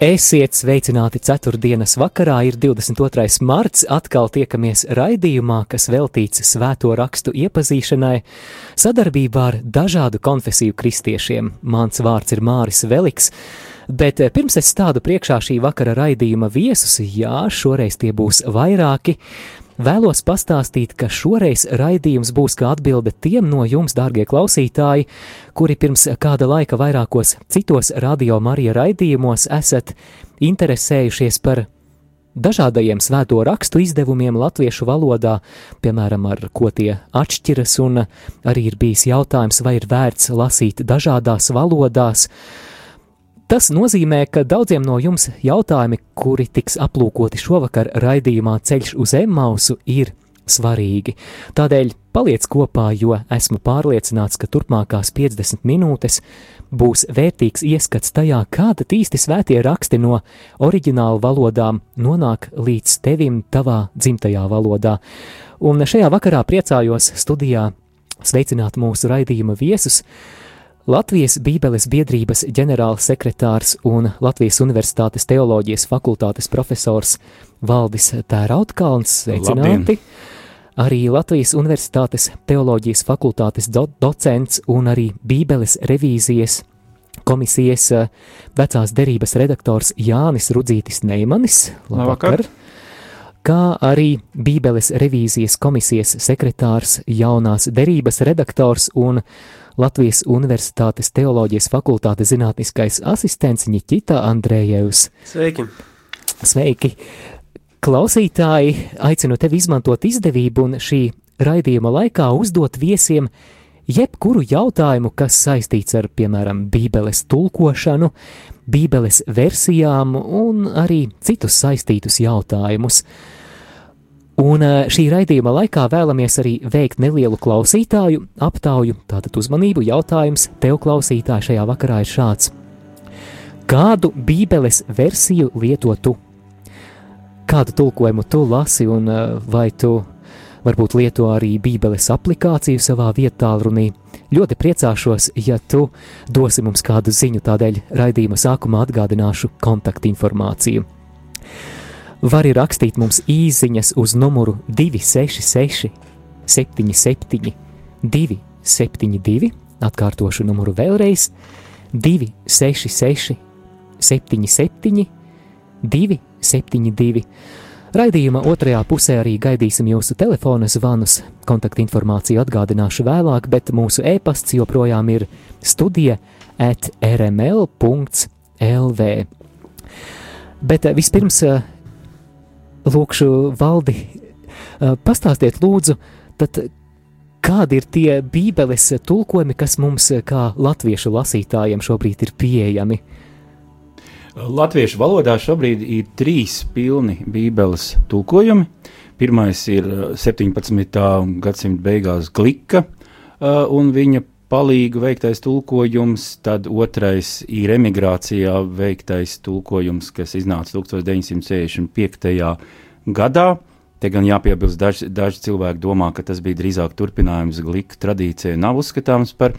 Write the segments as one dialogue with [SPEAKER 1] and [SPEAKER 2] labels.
[SPEAKER 1] Esiet sveicināti ceturtdienas vakarā, ir 22. marts, atkal tiekamies raidījumā, kas veltīts svēto rakstu iepazīšanai, sadarbībā ar dažādu konfesiju kristiešiem. Mans vārds ir Māris Veliks, bet pirms es stādu priekšā šī vakara raidījuma viesus, jā, šoreiz tie būs vairāki, Vēlos pastāstīt, ka šoreiz raidījums būs kā atbilde tiem no jums, dārgie klausītāji, kuri pirms kāda laika vairākos citos radio Marija raidījumos esat interesējušies par dažādajiem svēto rakstu izdevumiem latviešu valodā, piemēram, ar ko tie atšķiras, un arī ir bijis jautājums, vai ir vērts lasīt dažādās valodās, Tas nozīmē, ka daudziem no jums jautājumi, kuri tiks aplūkoti šovakar raidījumā Ceļš uz Emmausu, ir svarīgi. Tādēļ paliec kopā, jo esmu pārliecināts, ka turpmākās 50 minūtes būs vērtīgs ieskats tajā, kāda īsti svētie raksti no oriģināla valodām nonāk līdz tevim tavā dzimtajā valodā. Un šajā vakarā priecājos studijā sveicināt mūsu raidījuma viesus. Latvijas Bībeles biedrības ģenerālsekretārs un Latvijas Universitātes teoloģijas fakultātes profesors Valdis Tērautkalns, sveicināti! Labdien. Arī Latvijas Universitātes teoloģijas fakultātes do docents un arī Bībeles revīzijas komisijas eh, vecās derības redaktors Jānis Rudzītis Neimanis.
[SPEAKER 2] Labvakar! Labvakar
[SPEAKER 1] kā arī Bībeles revīzijas komisijas sekretārs, jaunās derības redaktors un Latvijas Universitātes teoloģijas fakultātes zinātniskais asistents Ņķita Andrējevs.
[SPEAKER 2] Sveiki!
[SPEAKER 1] Sveiki! Klausītāji, aicinu tevi izmantot izdevību un šī raidījuma laikā uzdot viesiem jebkuru jautājumu, kas saistīts ar, piemēram, Bībeles tulkošanu, Bībeles versijām un arī citus saistītus jautājumus. Un eh, šī raidījuma laikā vēlamies arī veikt nelielu klausītāju aptauju, tātad uzmanību jautājums tev klausītāji šajā vakarā ir šāds. Kādu bībeles versiju lieto tu? Kādu tulkojumu tu lasi un eh, vai tu varbūt lieto arī bībeles aplikāciju savā vietā runī? Ļoti priecāšos, ja tu dosi mums kādu ziņu, tādēļ raidījuma sākumā atgādināšu kontaktinformāciju vari rakstīt mums īsiņas uz numuru 266, 77, 272, atkārtošu numuru vēlreiz, 266, 77, 272. Raidījuma otrajā pusē arī gaidīsim jūsu telefona zvanus. Kontaktinformāciju atgādināšu vēlāk, bet mūsu e-pasts joprojām ir studija at rml.lv. Bet eh, vispirms eh, lūkšu valdi, pastāstiet lūdzu, tad kādi ir tie bībeles tulkojumi, kas mums kā latviešu lasītājiem šobrīd ir pieejami?
[SPEAKER 2] Latviešu valodā šobrīd ir trīs pilni bībeles tulkojumi. Pirmais ir 17. gadsimta beigās Glika un viņa palīgu veiktais tulkojums, tad otrais ir emigrācijā veiktais tulkojums, kas iznāca 1965. gadā. Te gan jāpiebilst, daži, daži cilvēki domā, ka tas bija drīzāk turpinājums glīka tradīcijai, nav uzskatāms par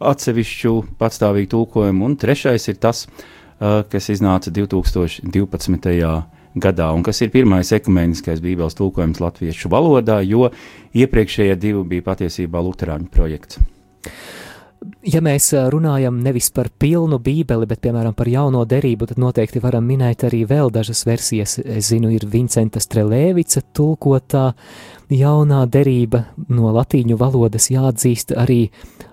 [SPEAKER 2] atsevišķu patstāvīgu tulkojumu. Un trešais ir tas, uh, kas iznāca 2012. gadā, un kas ir pirmais ekumeniskais bībeles tulkojums latviešu valodā, jo iepriekšējie divi bija patiesībā luterāņu projekts.
[SPEAKER 1] Ja mēs runājam nevis par pilnu bībeli, bet piemēram par jauno derību, tad noteikti varam minēt arī vēl dažas versijas. Es zinu, ir Vincenta Strelēvica tulkotā jaunā derība no latīņu valodas jāatzīst arī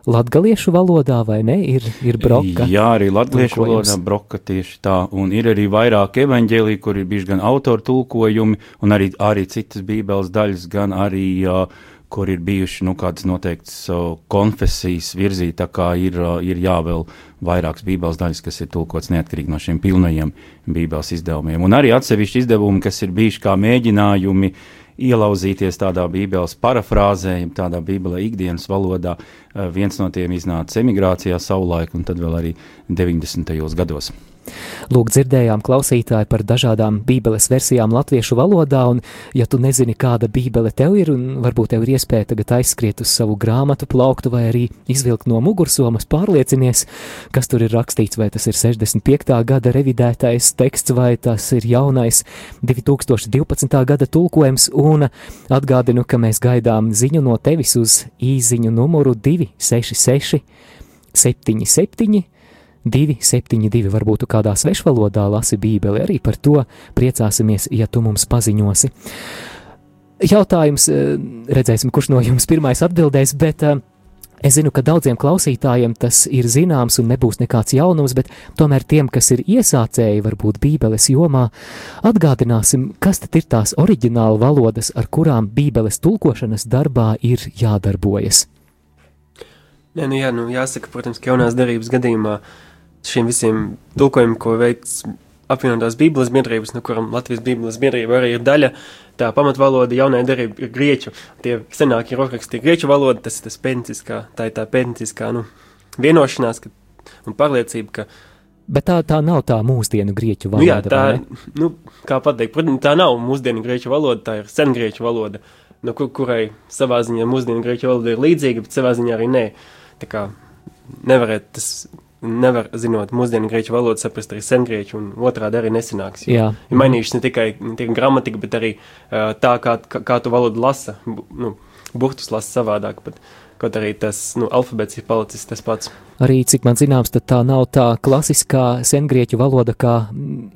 [SPEAKER 1] latgaliešu valodā, vai ne? Ir, ir broka.
[SPEAKER 2] Jā, arī latgaliešu valodā broka tieši tā, un ir arī vairāk evaņģēlī, kur ir bijuši gan autoru tulkojumi, un arī, arī citas bībeles daļas, gan arī uh, kur ir bijuši nu, kādas noteiktas konfesijas virzīta, tā kā ir, ir jāvēl vairākas bībeles daļas, kas ir tulkots neatkarīgi no šiem pilnajiem bībeles izdevumiem. Un arī atsevišķi izdevumi, kas ir bijuši kā mēģinājumi ielauzīties tādā bībeles parafrāzē, tādā bībelē ikdienas valodā. Viens no tiem iznāca emigrācijā savulaik, un tad vēl arī 90. gados.
[SPEAKER 1] Lūk, dzirdējām klausītāji par dažādām bībeles versijām latviešu valodā, un, ja tu nezini, kāda bībele tev ir, un varbūt tev ir iespēja tagad aizskriet uz savu grāmatu plauktu vai arī izvilkt no mugursomas, pārliecinies, kas tur ir rakstīts, vai tas ir 65. gada revidētais teksts, vai tas ir jaunais 2012. gada tulkojums, un atgādinu, ka mēs gaidām ziņu no tevis uz īziņu numuru 266 77 272, varbūt kādā svešvalodā lasi Bībeli, arī par to priecāsimies, ja tu mums paziņosi. Jautājums, eh, redzēsim, kurš no jums pirmais atbildēs, bet uh, Es zinu, ka daudziem klausītājiem tas ir zināms un nebūs nekāds jaunums, bet tomēr tiem, kas ir iesācēji, varbūt Bībeles jomā, atgādināsim, kas tad ir tās oriģināla valodas, ar kurām Bībeles tulkošanas darbā ir jādarbojas.
[SPEAKER 3] Nē, nu jā, nu jāsaka, protams, ka jaunās darības gadījumā uh, šiem visiem tulkojumiem, ko veids apvienotās Bībeles biedrības, no kurām Latvijas Bībeles biedrība arī ir daļa. Tā pamatvaloda jaunajā derībā ir grieķu. Tie senākie rokraksti ir grieķu valoda, tas ir tas pētnieciskā, tā ir tā pētnieciskā, nu, vienošanās ka, un pārliecība, ka.
[SPEAKER 1] Bet tā, tā nav tā mūsdienu grieķu valoda.
[SPEAKER 3] Nu jā, tā, nu, kā pateikt, protams, tā nav mūsdienu grieķu valoda, tā ir sengrieķu valoda, no kur, kurai savā ziņā mūsdienu grieķu valoda ir līdzīga, bet savā ziņā arī nē. Tā kā nevarētu tas nevar, zinot mūsdienu grieķu valodu, saprast arī sengrieķu, un otrādi arī nesanāks. Jo, ir mainījušies ne tikai, ne tikai gramatika, bet arī uh, tā, kā, kā, kā tu valodu lasa, bu, nu, burtus lasa savādāk. Bet, Kaut arī tas nu, alfabēts ir palicis tas pats.
[SPEAKER 1] Arī, cik man zināms, tā nav tā klasiskā sengrieķu valoda kā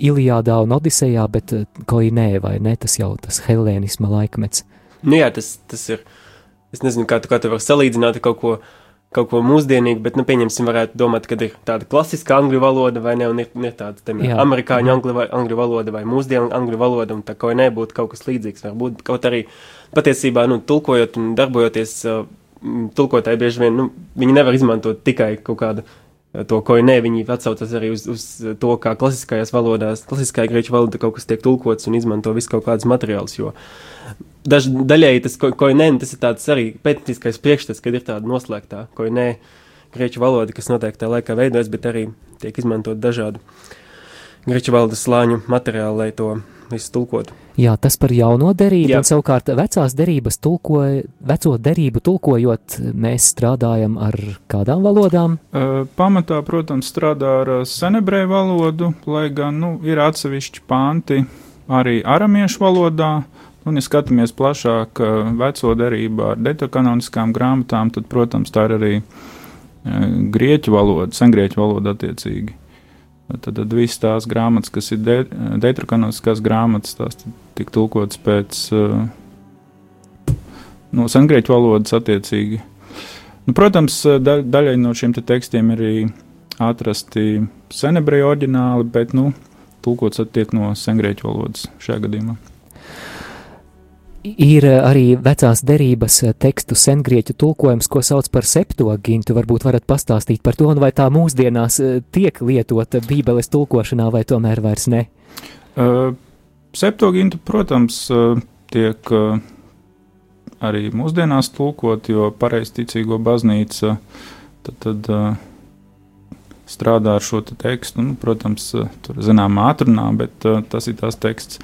[SPEAKER 1] Ilijādā un Odisejā, bet koinē vai ne, tas jau tas helēnisma laikmets.
[SPEAKER 3] Nu jā, tas, tas ir, es nezinu, kā tu, kā tu vari salīdzināt kaut ko, uh, kaut ko mūsdienīgu, bet, nu, pieņemsim, varētu domāt, ka ir tāda klasiska angļu valoda vai ne, un ir, ir tāda, piemēram, amerikāņu angļu, vai, angļu valoda vai mūsdienu angļu valoda, un tā kā nebūtu kaut kas līdzīgs, varbūt kaut arī patiesībā, nu, tulkojot un darbojoties, tulkotāji bieži vien, nu, viņi nevar izmantot tikai kaut kādu to, ko nē, viņi atsaucas arī uz, uz to, kā klasiskajās valodās, klasiskajā grieķu valodā kaut kas tiek tulkots un izmanto visu kaut kādus materiālus, jo daž, daļēji tas, ko, ko nē, tas ir tāds arī pētnieciskais priekšstats, kad ir tāda noslēgtā, ko nē, grieķu valoda, kas noteiktā laikā veidojas, bet arī tiek izmantot dažādu grieķu valodas slāņu materiālu, lai to visu tulkotu.
[SPEAKER 1] Jā, tas par jauno derību, Jā. un savukārt vecās derības tulkoja, veco derību tulkojot, mēs strādājam ar kādām valodām?
[SPEAKER 4] Uh, pamatā, protams, strādā ar senebreju valodu, lai gan, nu, ir atsevišķi panti arī aramiešu valodā, Un, ja skatāmies plašāk veco derību ar detakanoniskām grāmatām, tad, protams, tā ir arī grieķu valoda, sengrieķu valoda attiecīgi. Tad, tad visas tās grāmatas, kas ir de, detrakanoniskās grāmatas, tās tika tulkotas pēc no sengrieķu valodas attiecīgi. Nu, protams, da, daļai no šiem te tekstiem ir arī atrasti senebreju oriģināli, bet, nu, tulkots attiek no sengrieķu valodas šajā gadījumā
[SPEAKER 1] ir eh, arī vecās derības eh, tekstu sengrieķu tulkojums, ko sauc par septogintu. Varbūt varat pastāstīt par to, vai tā mūsdienās eh, tiek lietota Bībeles tulkošanā, vai tomēr vairs ne?
[SPEAKER 4] Uh, septogintu, protams, tiek uh, arī mūsdienās tulkot, jo pareizticīgo baznīca tad, tad uh, strādā ar šo te tekstu. Nu, protams, tur zināmā atrunā, bet tas ir tās teksts.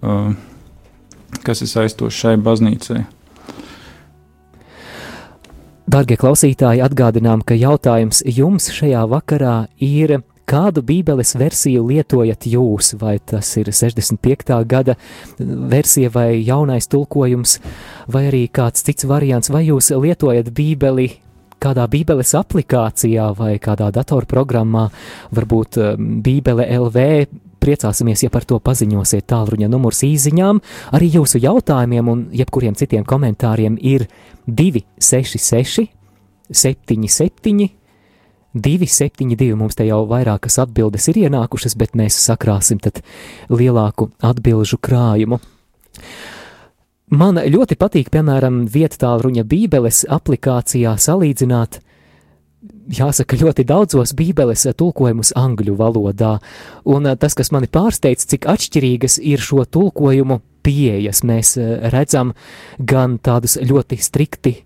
[SPEAKER 4] Uh, kas ir saistošs šai baznīcai.
[SPEAKER 1] Darbie klausītāji, atgādinām, ka jautājums jums šajā vakarā ir, kādu Bībeles versiju lietojat jūs? Vai tas ir 65. gada versija, vai jaunais tulkojums, vai arī kāds cits variants, vai jūs lietojat Bībeli kādā Bībeles aplikācijā vai kādā datorprogrammā, varbūt um, Bībele LV priecāsimies, ja par to paziņosiet tālruņa numurs īsiņām. Arī jūsu jautājumiem un jebkuriem citiem komentāriem ir 266, 77, 272. Mums te jau vairākas atbildes ir ienākušas, bet mēs sakrāsim tad lielāku atbilžu krājumu. Man ļoti patīk, piemēram, vietāluņa Bībeles aplikācijā salīdzināt jāsaka, ļoti daudzos bībeles tulkojumus angļu valodā, un eh, tas, kas mani pārsteidz, cik atšķirīgas ir šo tulkojumu pieejas. Mēs redzam gan tādus ļoti strikti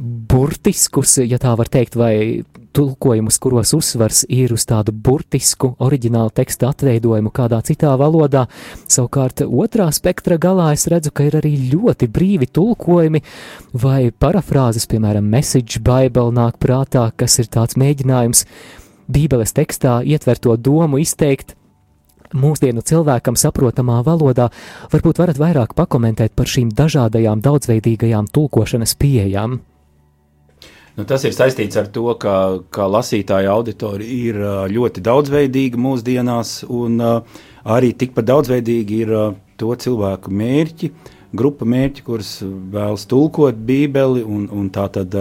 [SPEAKER 1] burtiskus, ja tā var teikt, vai tulkojumus, kuros uzsvars ir uz tādu burtisku oriģinālu tekstu atveidojumu kādā citā valodā. Savukārt otrā spektra galā es redzu, ka ir arī ļoti brīvi tulkojumi vai parafrāzes, piemēram, Message Bible nāk prātā, kas ir tāds mēģinājums Bībeles tekstā ietvert to domu izteikt mūsdienu cilvēkam saprotamā valodā, varbūt varat vairāk pakomentēt par šīm dažādajām daudzveidīgajām tulkošanas pieejām.
[SPEAKER 2] Nu, tas ir saistīts ar to, ka, ka lasītāja auditorija ir ļoti daudzveidīga mūsdienās, un arī tikpat daudzveidīgi ir to cilvēku mērķi, grupa mērķi, kurus vēlas tulkot Bībeli. Un, un tā tad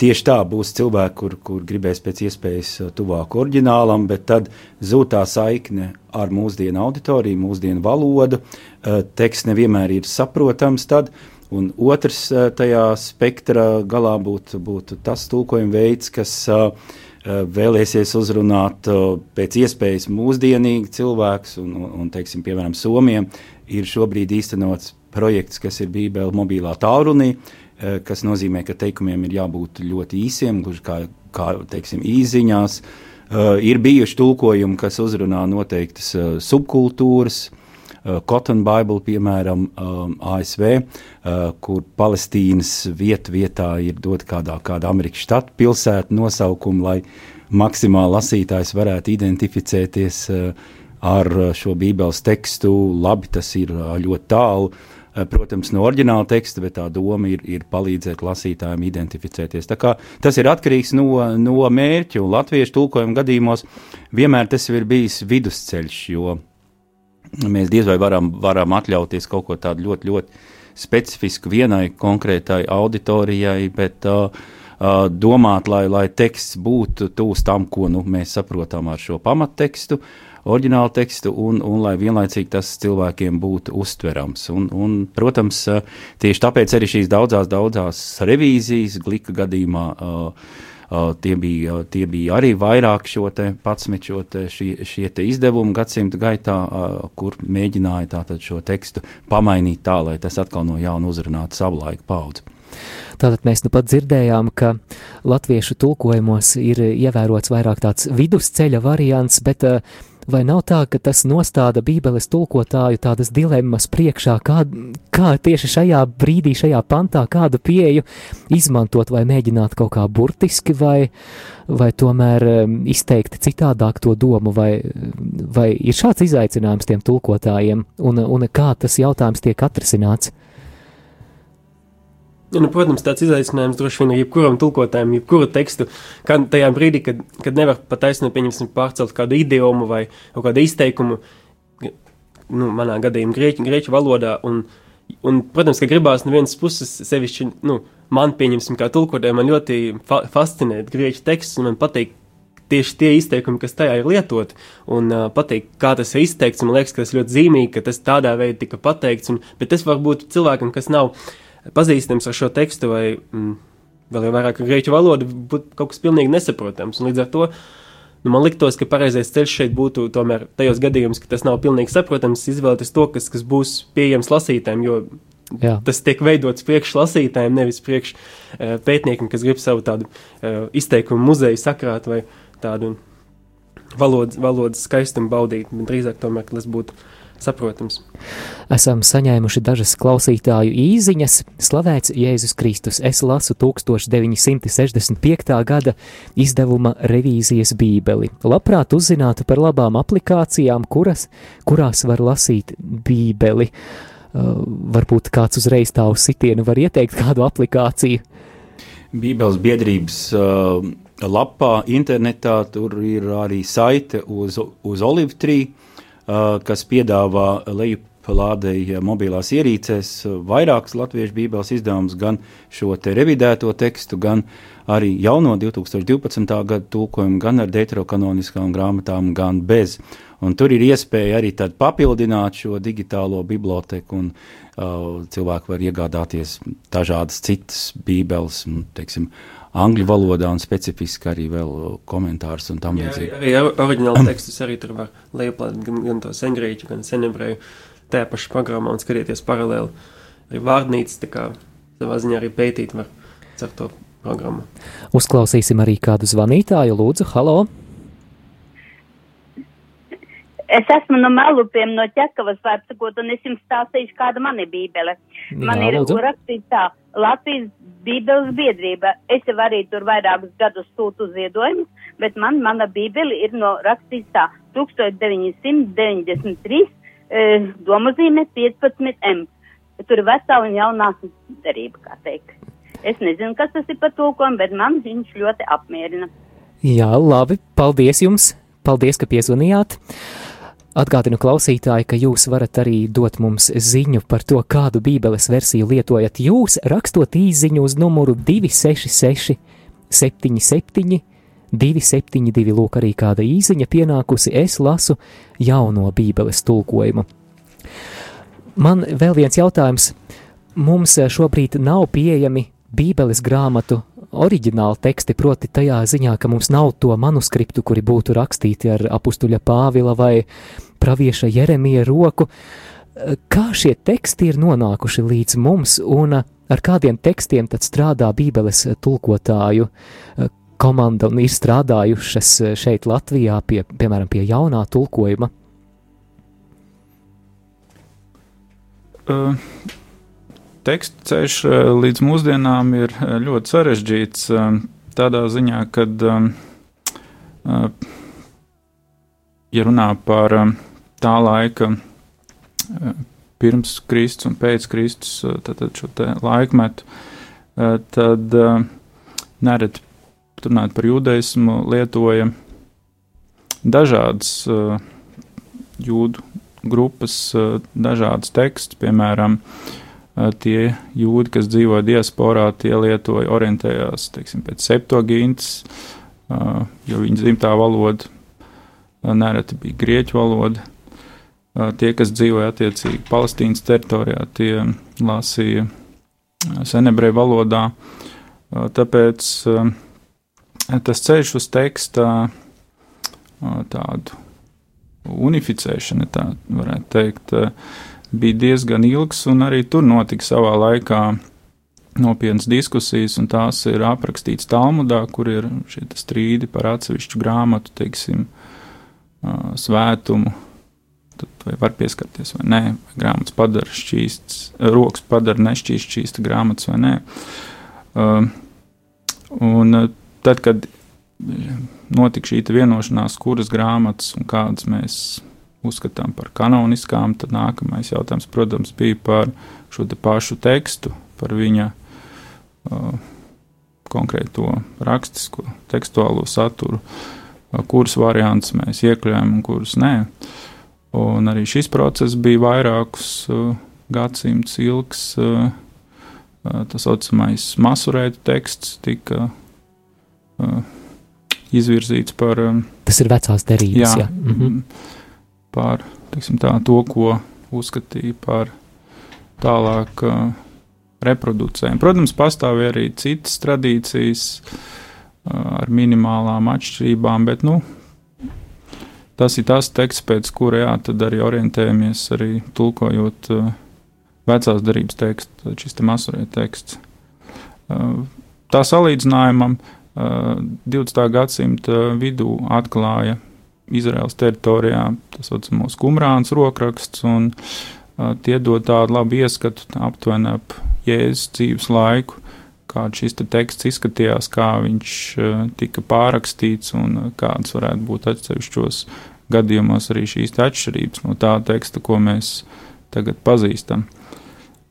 [SPEAKER 2] tieši tā būs cilvēki, kur, kur gribēs pēc iespējas tuvāk oriģinālam, bet tad zūd tā saikne ar mūsdienu auditoriju, mūsdienu valodu. Teksts nevienmēr ir saprotams. Tad, Un otrs eh, tajā spektra galā būtu, būtu tas tulkojuma veids, kas uh, vēlēsies uzrunāt uh, pēc iespējas mūsdienīgi cilvēks, un, un, teiksim, piemēram, Somijam ir šobrīd īstenots projekts, kas ir Bībele mobilā tālrunī, uh, kas nozīmē, ka teikumiem ir jābūt ļoti īsiem, gluži kā, kā teiksim, īziņās. Ir bijuši tulkojumi, kas uzrunā noteiktas subkultūras, Uh, Cotton Bible, piemēram, um, ASV, uh, kur Palestīnas vieta vietā ir dot kādā, kāda Amerikas štata pilsēta nosaukuma, lai maksimāli lasītājs varētu identificēties uh, ar šo bībeles tekstu. Labi, tas ir ļoti tālu. Protams, no oriģināla teksta, bet tā doma ir, ir palīdzēt lasītājiem identificēties. Tas ir atkarīgs no, no mērķa, un latviešu tulkojuma gadījumos vienmēr tas ir bijis vidusceļš, jo mēs diez vai varam, varam atļauties kaut ko tādu ļoti, ļoti specifisku vienai konkrētai auditorijai, bet uh, uh, domāt, lai, lai teksts būtu tūs tam, ko nu, mēs saprotam ar šo pamattekstu, oriģinālu tekstu, un, un lai vienlaicīgi tas cilvēkiem būtu uztverams. Un, un, protams, uh, tieši tāpēc arī šīs daudzās, daudzās revīzijas, glika gadījumā, uh, tie, bija, uh, tie bija arī vairāk šo te patsmit šo te, šie, šie te izdevumi gadsimta gaitā, uh, kur mēģināja tātad šo tekstu pamainīt tā, lai tas atkal no jauna uzrunātu savu laiku paudzi.
[SPEAKER 1] Tātad mēs nu pat dzirdējām, ka latviešu tulkojumos ir ievērots vairāk tāds vidusceļa variants, bet uh, Vai nav tā, ka tas nostāda Bībeles tulkotāju tādas dilemmas priekšā, kā, kā tieši šajā brīdī, šajā pantā, kādu pieeju izmantot, vai mēģināt kaut kā burtiski, vai, vai tomēr um, izteikt citādāk to domu, vai, vai ir šāds izaicinājums tiem tulkotājiem, un, un kā tas jautājums tiek atrisināts?
[SPEAKER 3] Nu, protams, tāds izaicinājums droši vien ir jebkuram tulkotājam, jebkuru tekstu, kad tajā brīdī, kad, kad nevar pat taisnība pieņemsim pārcelt kādu idiomu vai kādu izteikumu, nu, manā gadījumā grieķu, grieķu valodā, un, un, protams, ka gribās no vienas puses sevišķi, nu, man pieņemsim kā tulkotājiem, man ļoti fa fascinē grieķu teksts, un man patīk tieši tie izteikumi, kas tajā ir lietoti, un uh, patīk, kā tas ir izteikts, man liekas, ka tas ļoti zīmīgi, ka tas tādā veidā tika pateikts, un, bet tas var būt cilvēkam, kas nav, uh, pazīstams ar šo tekstu, vai mm, vēl jau vairāk ar grieķu valodu, būtu kaut kas pilnīgi nesaprotams. Un līdz ar to nu, man liktos, ka pareizais ceļš šeit būtu tomēr tajos gadījumos, ka tas nav pilnīgi saprotams, izvēlēties to, kas, kas būs pieejams lasītājiem. Jo Jā. Tas tiek veidots priekš lasītājiem, nevis priekš uh, pētniekiem, kas grib savu tādu uh, izteikumu muzeju sakrāt vai tādu valodas, valodas skaistumu baudīt. Drīzāk tomēr tas būtu saprotams.
[SPEAKER 1] Esam saņēmuši dažas klausītāju īziņas. Slavēts Jēzus Kristus. Es lasu 1965. gada izdevuma revīzijas bībeli. Labprāt uzzinātu par labām aplikācijām, kuras, kurās var lasīt bībeli. Uh, varbūt kāds uzreiz tā uz sitienu var ieteikt kādu aplikāciju.
[SPEAKER 2] Bībeles biedrības uh, lapā internetā tur ir arī saite uz, uz Olive kas piedāvā lejupelādēji mobilās ierīcēs vairākas latviešu bībeles izdevumus, gan šo te revidēto tekstu, gan arī jauno 2012. gada tulkojumu, gan ar deuterokanoniskām grāmatām, gan bez. Un tur ir iespēja arī papildināt šo digitālo biblioteku, un uh, cilvēki var iegādāties dažādas citas bībeles, teiksim, angļu valodā un specifiski arī vēl komentārus un tam līdzīgi.
[SPEAKER 3] Arī, arī oriģināli tekstus arī tur var lejuplādēt gan, gan to sengrieķu, gan senebreju tajā pašā programmā un skatīties paralēli. Arī vārdnīca, tā kā savā ziņā arī pētīt var ar to programmu.
[SPEAKER 1] Uzklausīsim arī kādu zvanītāju, lūdzu, halo!
[SPEAKER 5] Es esmu no Melupiem, no Ķekavas, vārdsakot, un es jums stāstīšu, kāda man ir bībele. Man Jā, ir lūdzu. rakstīts tā, Latvijas bībeles biedrība. Es jau arī tur vairākus gadus sūtu ziedojumus, bet man, mana bībele ir no rakstīts tā, 1993, eh, domazīme 15M. Tur ir vecā un jaunā darība, kā teikt. Es nezinu, kas tas ir par tulkojumu, bet man viņš ļoti apmierina.
[SPEAKER 1] Jā, labi, paldies jums! Paldies, ka piezvanījāt! Atgādinu klausītāji, ka jūs varat arī dot mums ziņu par to, kādu Bībeles versiju lietojat jūs, rakstot īsiņu uz numuru 266, 77, 272. Lūk, arī kāda īsiņa pienākusi, es lasu jauno Bībeles tulkojumu. Man vēl viens jautājums. Mums šobrīd nav pieejami Bībeles grāmatu oriģināli teksti, proti tajā ziņā, ka mums nav to manuskriptu, kuri būtu rakstīti ar apustuļa Pāvila vai pravieša Jeremija roku. Kā šie teksti ir nonākuši līdz mums un ar kādiem tekstiem tad strādā Bībeles tulkotāju komanda un ir strādājušas šeit Latvijā pie, piemēram, pie jaunā tulkojuma?
[SPEAKER 4] Uh, teksta ceļš eh, līdz mūsdienām ir eh, ļoti sarežģīts eh, tādā ziņā, ka, ja runā par tā laika pirms Kristus un pēc Kristus, tad šo laikmetu, tad nereti runāt par jūdaismu lietoja dažādas jūdu grupas, dažādas tekstus, piemēram, uh, tie jūdi, kas dzīvoja diasporā, tie lietoja, orientējās teiksim, pēc septogintas, jo viņas dzimtā valoda nereti bija grieķu valoda. Tie, kas dzīvoja attiecīgi Palestīnas teritorijā, tie lasīja senebreju valodā. Tāpēc tas ceļš uz teksta tādu unificēšanu, tā varētu teikt, bija diezgan ilgs, un arī tur notika savā laikā nopietnas diskusijas, un tās ir aprakstīts Talmudā, kur ir šie strīdi par atsevišķu grāmatu, teiksim, svētumu. Tad vai var pieskarties vai nē, vai grāmatas padara šķīsts, rokas padara nešķīst šķīsta grāmatas vai nē. Un tad, kad notika šī vienošanās, kuras grāmatas un kādas mēs uzskatām par kanoniskām, tad nākamais jautājums, protams, bija par šo te pašu tekstu, par viņa uh, konkrēto rakstisko, tekstuālo saturu, uh, kuras variants mēs iekļājam un kuras nē. Un arī šis process bija vairākus uh, gadsimtus ilgs. Uh, uh, tā saucamais masurētu teksts tika uh, izvirzīts par. Um,
[SPEAKER 1] Tas ir vecās derības, jā. jā. Mhm
[SPEAKER 4] par tā, to, ko uzskatīja par tālāk uh, reproducējiem. Protams, pastāv arī citas tradīcijas uh, ar minimālām atšķirībām, bet nu, tas ir tas teksts, pēc kura jā, arī orientējamies, arī tulkojot uh, vecās darības tekstu, šis te masurē teksts. Uh, tā salīdzinājumam uh, 20. gadsimta vidū atklāja Izraels teritorijā, tas saucamais kumrāns rokraksts, un uh, tie dod tādu labu ieskatu aptuveni ap Jēzus dzīves laiku, kāds šis te teksts izskatījās, kā viņš uh, tika pārakstīts un uh, kādas varētu būt atsevišķos gadījumos arī šīs atšķirības no tā teksta, ko mēs tagad pazīstam.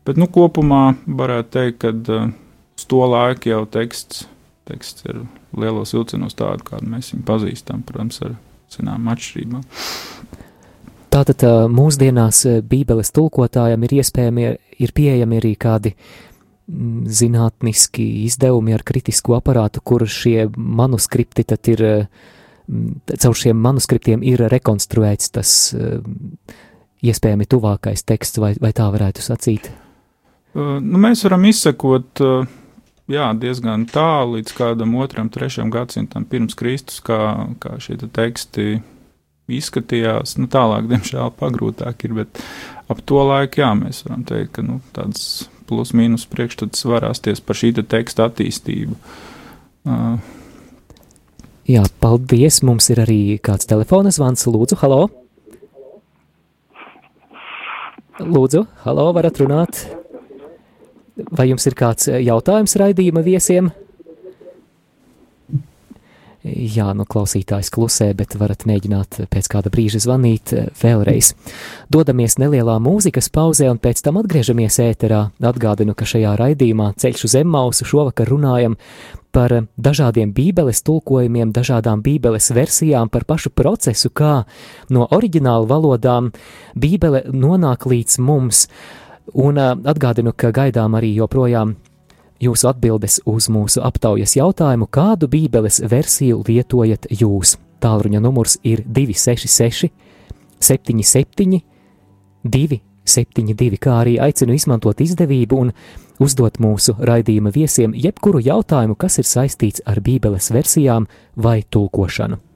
[SPEAKER 4] Bet, nu, kopumā varētu teikt, ka uh, uz to laiku jau teksts, teksts ir lielos vilcienos tādu, kādu mēs viņu pazīstam, protams, ar zinām atšķirībām.
[SPEAKER 1] Tātad mūsdienās Bībeles tulkotājiem ir iespējami, ir pieejami arī kādi mm, zinātniski izdevumi ar kritisku aparātu, kur šie manuskripti tad ir, mm, caur šiem manuskriptiem ir rekonstruēts tas iespējami tuvākais teksts, vai, vai tā varētu sacīt?
[SPEAKER 4] Nu, mēs varam izsekot jā, diezgan tālu līdz kādam otram, trešam gadsimtam pirms Kristus, kā, kā šie te teksti izskatījās. Nu, tālāk, diemžēl, pagrūtāk ir, bet ap to laiku, jā, mēs varam teikt, ka nu, tāds plus-mínus priekšstats var rasties par šī te teksta attīstību. Uh,
[SPEAKER 1] Jā, paldies. Mums ir arī kāds telefona zvans. Lūdzu, halo! Lūdzu, halo, varat runāt? Vai jums ir kāds jautājums raidījuma viesiem? Jā, nu klausītājs klusē, bet varat mēģināt pēc kāda brīža zvanīt eh, vēlreiz. Dodamies nelielā mūzikas pauzē un pēc tam atgriežamies ēterā. Atgādinu, ka šajā raidījumā Ceļš uz Emmausu šovakar runājam par dažādiem bībeles tulkojumiem, dažādām bībeles versijām, par pašu procesu, kā no oriģināla valodām bībele nonāk līdz mums. Un atgādinu, ka gaidām arī joprojām jūsu atbildes uz mūsu aptaujas jautājumu, kādu Bībeles versiju lietojat jūs. Tālruņa numurs ir 266, 77, 272, kā arī aicinu izmantot izdevību un uzdot mūsu raidījuma viesiem jebkuru jautājumu, kas ir saistīts ar Bībeles versijām vai tulkošanu.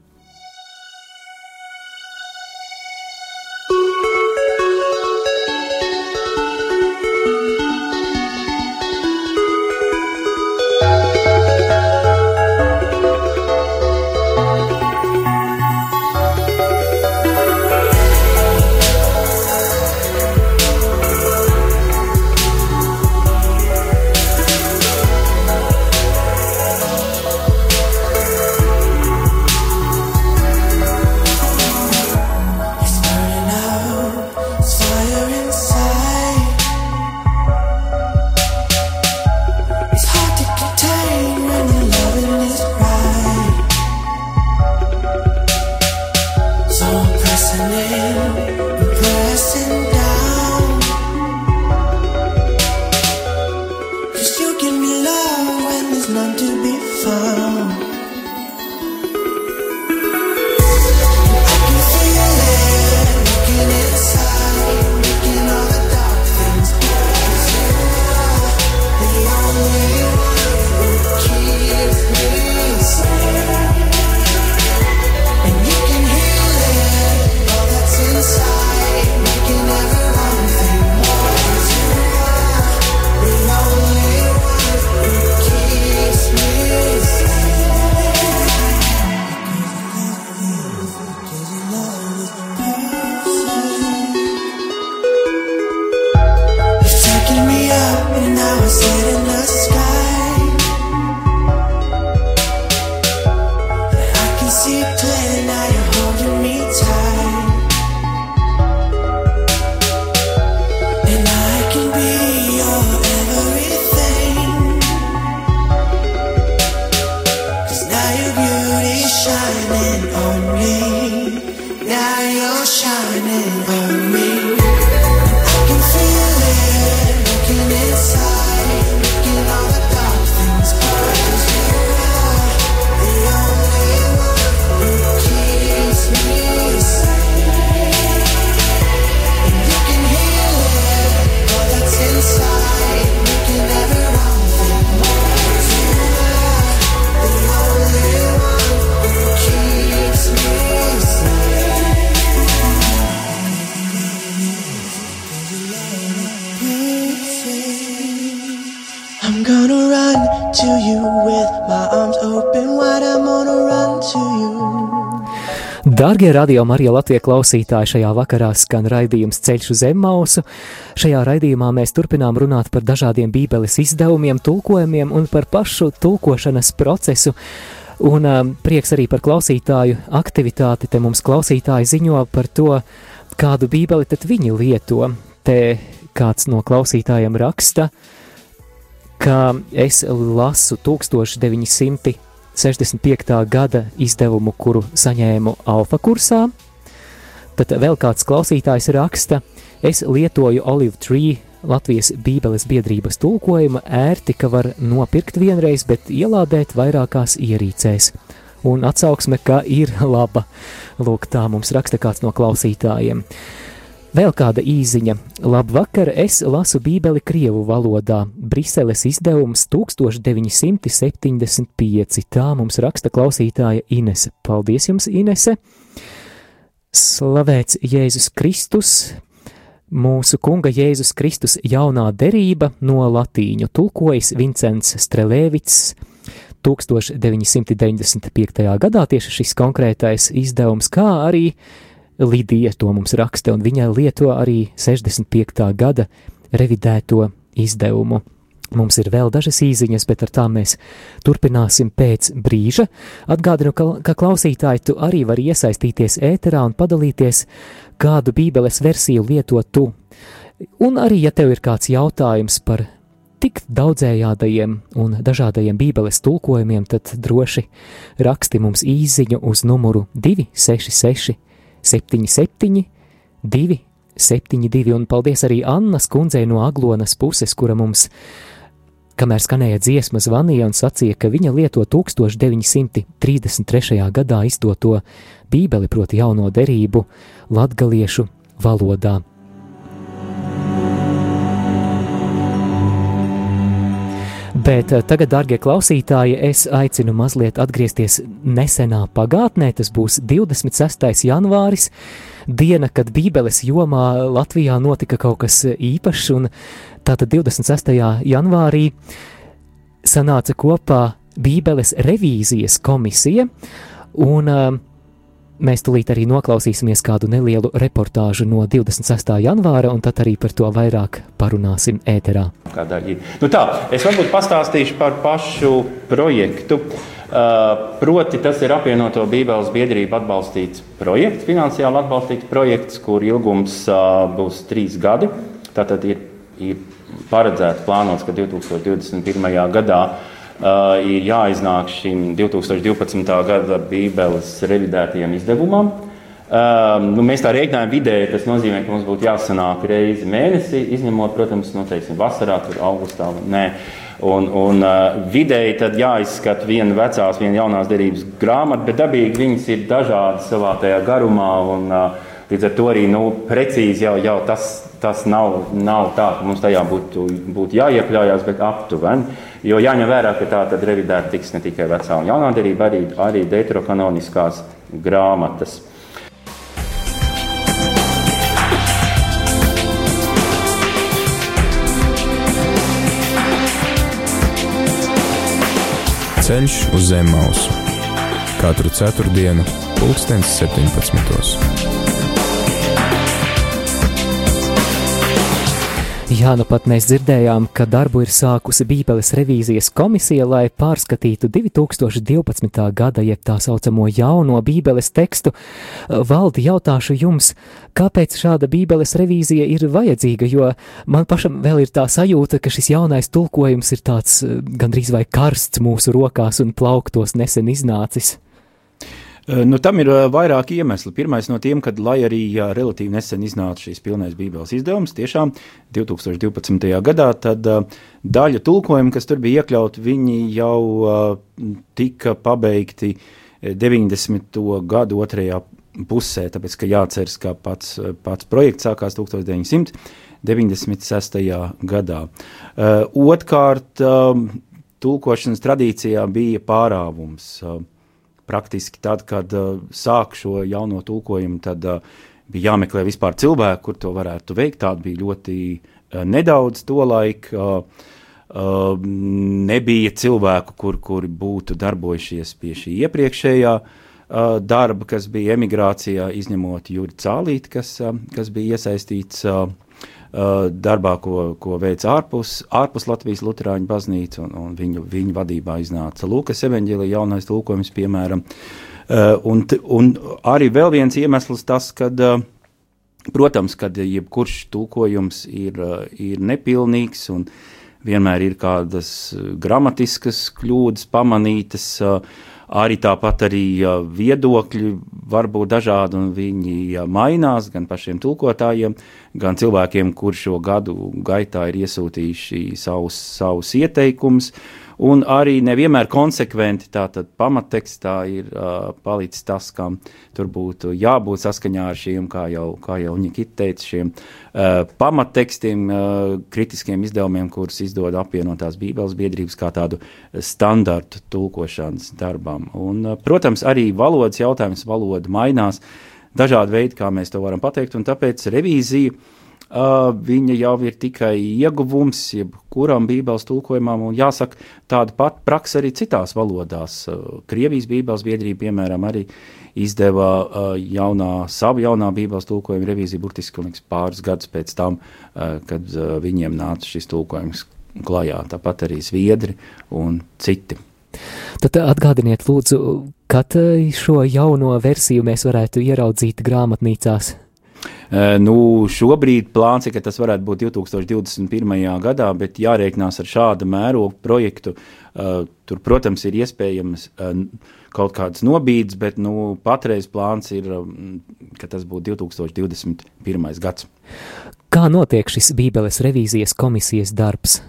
[SPEAKER 1] Dārgie radio Marija Latvijas klausītāji, šajā vakarā skan raidījums Ceļš uz Emmausu. Šajā raidījumā mēs turpinām runāt par dažādiem bībeles izdevumiem, tulkojumiem un par pašu tulkošanas procesu. Un um, prieks arī par klausītāju aktivitāti. Te mums klausītāji ziņo par to, kādu bībeli tad viņi lieto. Te kāds no klausītājiem raksta, ka es lasu 1900. 65. gada izdevumu, kuru saņēmu alfa kursā. Tad vēl kāds klausītājs raksta, es lietoju Olive Tree Latvijas Bībeles biedrības tulkojumu ērti, ka var nopirkt vienreiz, bet ielādēt vairākās ierīcēs. Un atsauksme, ka ir laba. Lūk, tā mums raksta kāds no klausītājiem. Vēl kāda īziņa. Labvakar, es lasu Bībeli Krievu valodā. Briseles izdevums 1975. Tā mums raksta klausītāja Inese. Paldies jums, Inese! Slavēts Jēzus Kristus, mūsu kunga Jēzus Kristus jaunā derība no latīņu tulkojas Vincents Strelēvits 1995. gadā tieši šis konkrētais izdevums, kā arī Lidija to mums raksta, un viņa lieto arī 65. gada revidēto izdevumu. Mums ir vēl dažas īsiņas, bet ar tām mēs turpināsim pēc brīža. Atgādinu, ka, ka klausītāji tu arī vari iesaistīties ēterā un padalīties, kādu Bībeles versiju lieto tu. Un arī, ja tev ir kāds jautājums par tik daudzējādajiem un dažādajiem Bībeles tulkojumiem, tad droši raksti mums īsiņu uz numuru 266, 77, 272. Un paldies arī Annas kundzei no Aglonas puses, kura mums Kamēr skanēja dziesma, zvanīja un sacīja, ka viņa lieto 1933. gadā izdoto Bībeli, proti jauno derību, latgaliešu valodā. Bet eh, tagad, darbie klausītāji, es aicinu mazliet atgriezties nesenā pagātnē. Tas būs 26. janvāris, diena, kad Bībeles jomā Latvijā notika kaut kas īpašs, un Tātad 26. janvārī sanāca kopā Bībeles revīzijas komisija, un uh, mēs tulīt arī noklausīsimies kādu nelielu reportāžu no 26. janvāra, un tad arī par to vairāk parunāsim ēterā.
[SPEAKER 2] Nu tā, es varbūt pastāstīšu par pašu projektu. Uh, proti, tas ir apvienoto Bībeles biedrību atbalstīts projekts, finansiāli atbalstīts projekts, kur ilgums uh, būs trīs gadi. Tātad ir, ir paredzēts, plānots, ka 2021. gadā uh, ir jāiznāk šim 2012. gada Bībeles revidētajam izdevumam. Um, nu, mēs tā rēķinājām vidēji, tas nozīmē, ka mums būtu jāsanāk reizi mēnesī, izņemot, protams, nu, teiksim, vasarā, tur augustā. Nē. Un, un uh, vidēji tad jāizskata viena vecās, viena jaunās derības grāmata, bet dabīgi viņas ir dažādas savā tajā garumā. Un, uh, līdz ar to arī nu, precīzi jau, jau tas tas nav, nav tā, ka mums tajā būtu, būtu jāiekļaujas, bet aptuveni. Jo jāņem vērā, ka tā tad revidēta tiks ne tikai vecā un jaunā derība, arī, arī deuterokanoniskās grāmatas.
[SPEAKER 6] Ceļš uz zem mausu katru ceturtdienu, pulkstens 17.
[SPEAKER 1] Jā, nu pat mēs dzirdējām, ka darbu ir sākusi Bībeles revīzijas komisija, lai pārskatītu 2012. gada, jeb tā saucamo jauno Bībeles tekstu. Valdi, jautāšu jums, kāpēc šāda Bībeles revīzija ir vajadzīga, jo man pašam vēl ir tā sajūta, ka šis jaunais tulkojums ir tāds eh, gandrīz vai karsts mūsu rokās un plauktos nesen iznācis.
[SPEAKER 2] Nu, tam ir vairāki iemesli. Pirmais no tiem, kad, lai arī relatīvi nesen iznāca šīs pilnais Bībeles izdevums, tiešām 2012. gadā, tad uh, daļa tulkojumu, kas tur bija iekļauti, viņi jau tika pabeigti 90. gadu otrajā pusē, tāpēc, ka jāceras, ka pats, pats projekts sākās 1996. gadā. Otkārt, tulkošanas tradīcijā bija pārāvums. Praktiski tad, kad uh, sāku šo jauno tulkojumu, tad uh, bija jāmeklē vispār cilvēku, kur to varētu veikt. Tāda bija ļoti uh, nedaudz to laiku. Uh, uh, nebija cilvēku, kur, kuri būtu darbojušies pie šī iepriekšējā uh, darba, kas bija emigrācijā, izņemot Juri Cālīti, kas, uh, kas bija iesaistīts Uh, darbā, ko, ko veica ārpus, ārpus Latvijas Lutāņu baznīca, un, un viņu, viņu vadībā iznāca Lūkas evanģēlija jaunais tulkojums, piemēram. Uh, un, un arī vēl viens iemesls tas, kad, uh, protams, kad jebkurš tulkojums ir, ir nepilnīgs un vienmēr ir kādas gramatiskas kļūdas pamanītas, arī tāpat arī viedokļi var būt dažādi un viņi mainās gan pašiem tulkotājiem, gan cilvēkiem, kur šo gadu gaitā ir iesūtījuši savus, savus ieteikumus. Un arī nevienmēr konsekventi tātad pamattekstā ir uh, palicis tas, kam tur būtu jābūt saskaņā ar šiem, kā jau, kā jau Nikita teica, šiem uh, pamattekstiem, uh, kritiskiem izdevumiem, kurus izdod apvienotās Bībeles biedrības kā tādu standartu tulkošanas darbam. Un, uh, protams, arī valodas jautājums, valoda mainās. dažādi veidi, kā mēs to varam pateikt, un tāpēc revīzija viņa jau ir tikai ieguvums jebkuram bībeles tulkojumam, un jāsaka, tāda pati praksa arī citās valodās. Uh, Krievijas bībeles biedrība, piemēram, arī izdeva uh, jaunā, savu jaunā bībeles tulkojumu revīziju burtiski liekas, pāris gadus pēc tam, uh, kad uh, viņiem nāca šis tulkojums klajā. Tāpat arī Zviedri un citi.
[SPEAKER 1] Tad atgādiniet, lūdzu, kad šo jauno versiju mēs varētu ieraudzīt grāmatnīcās?
[SPEAKER 2] Nu, šobrīd plāns ir, ka tas varētu būt 2021. gadā, bet jārēķinās ar šādu mērogu projektu. Tur, protams, ir iespējams kaut kādas nobīdes, bet nu, patreiz plāns ir, ka tas būtu 2021. gads.
[SPEAKER 1] Kā notiek šis Bībeles revīzijas komisijas darbs?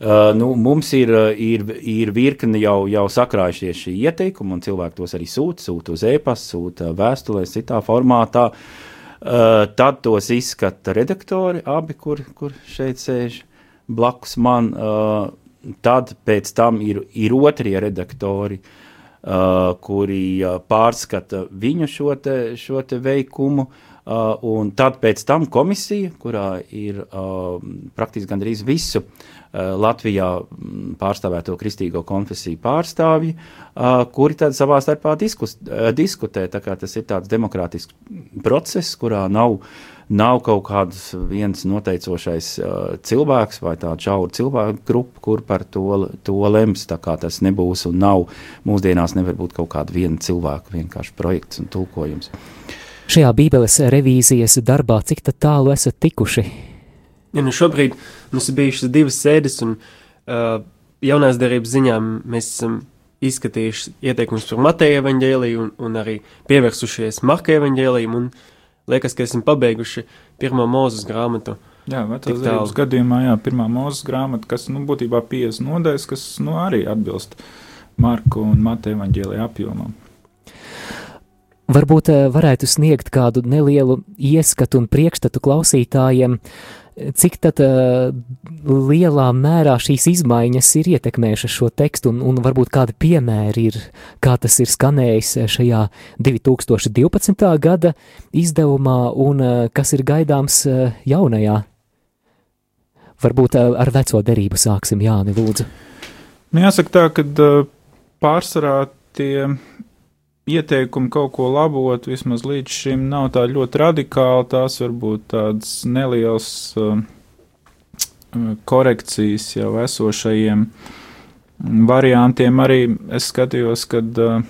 [SPEAKER 2] Uh, nu, mums ir, ir, ir virkni jau, jau sakrājušies šī ieteikuma, un cilvēki tos arī sūta, sūta uz e-pasta, sūta vēstulēs, citā formātā. Uh, tad tos izskata redaktori, abi, kur, kur šeit sēž blakus man. Uh, tad pēc tam ir, ir otrie redaktori, uh, kuri pārskata viņu šo, te, šo te veikumu. Uh, un tad pēc tam komisija, kurā ir uh, praktiski gandrīz visu uh, Eh, Latvijā mm, pārstāvēto kristīgo konfesiju pārstāvji, eh, kuri tad savā starpā diskus, eh, diskutē. Tas ir tāds demokrātisks process, kurā nav, nav kaut kāds viens noteicošais cilvēks vai tāda šaura cilvēku grupa, kur par to, to lems. Tas nebūs un nav. Mūsdienās nevar būt kaut kāda viena cilvēka vienkārši projekts un tulkojums.
[SPEAKER 1] Šajā Bībeles revīzijas darbā cik tālu esat tikuši?
[SPEAKER 3] Ja, nu šobrīd mums ir bijušas divas sēdes, un uh, jaunās derības ziņā mēs esam izskatījuši ieteikumus par Mateja evaņģēliju un, un arī pievērsušies Marka evaņģēlijam, un liekas, ka esam pabeiguši pirmo mūzes grāmatu.
[SPEAKER 4] Jā, vecās derības gadījumā, jā, pirmā mūzes grāmata, kas, nu, būtībā 50 nodaļas, kas, nu, arī atbilst Marku un Mateja evaņģēlija apjomam.
[SPEAKER 1] Varbūt varētu sniegt kādu nelielu ieskatu un priekšstatu klausītājiem, cik tad uh, lielā mērā šīs izmaiņas ir ietekmējušas šo tekstu, un, un varbūt kādi piemēri ir, kā tas ir skanējis šajā 2012. gada izdevumā, un uh, kas ir gaidāms uh, jaunajā? Varbūt ar veco derību sāksim, Jāni, lūdzu.
[SPEAKER 4] Nu, jāsaka tā, ka pārsvarā tie ieteikumi kaut ko labot, vismaz līdz šim nav tā ļoti radikāli, tās varbūt tādas nelielas uh, korekcijas jau esošajiem variantiem. Arī es skatījos, kad uh,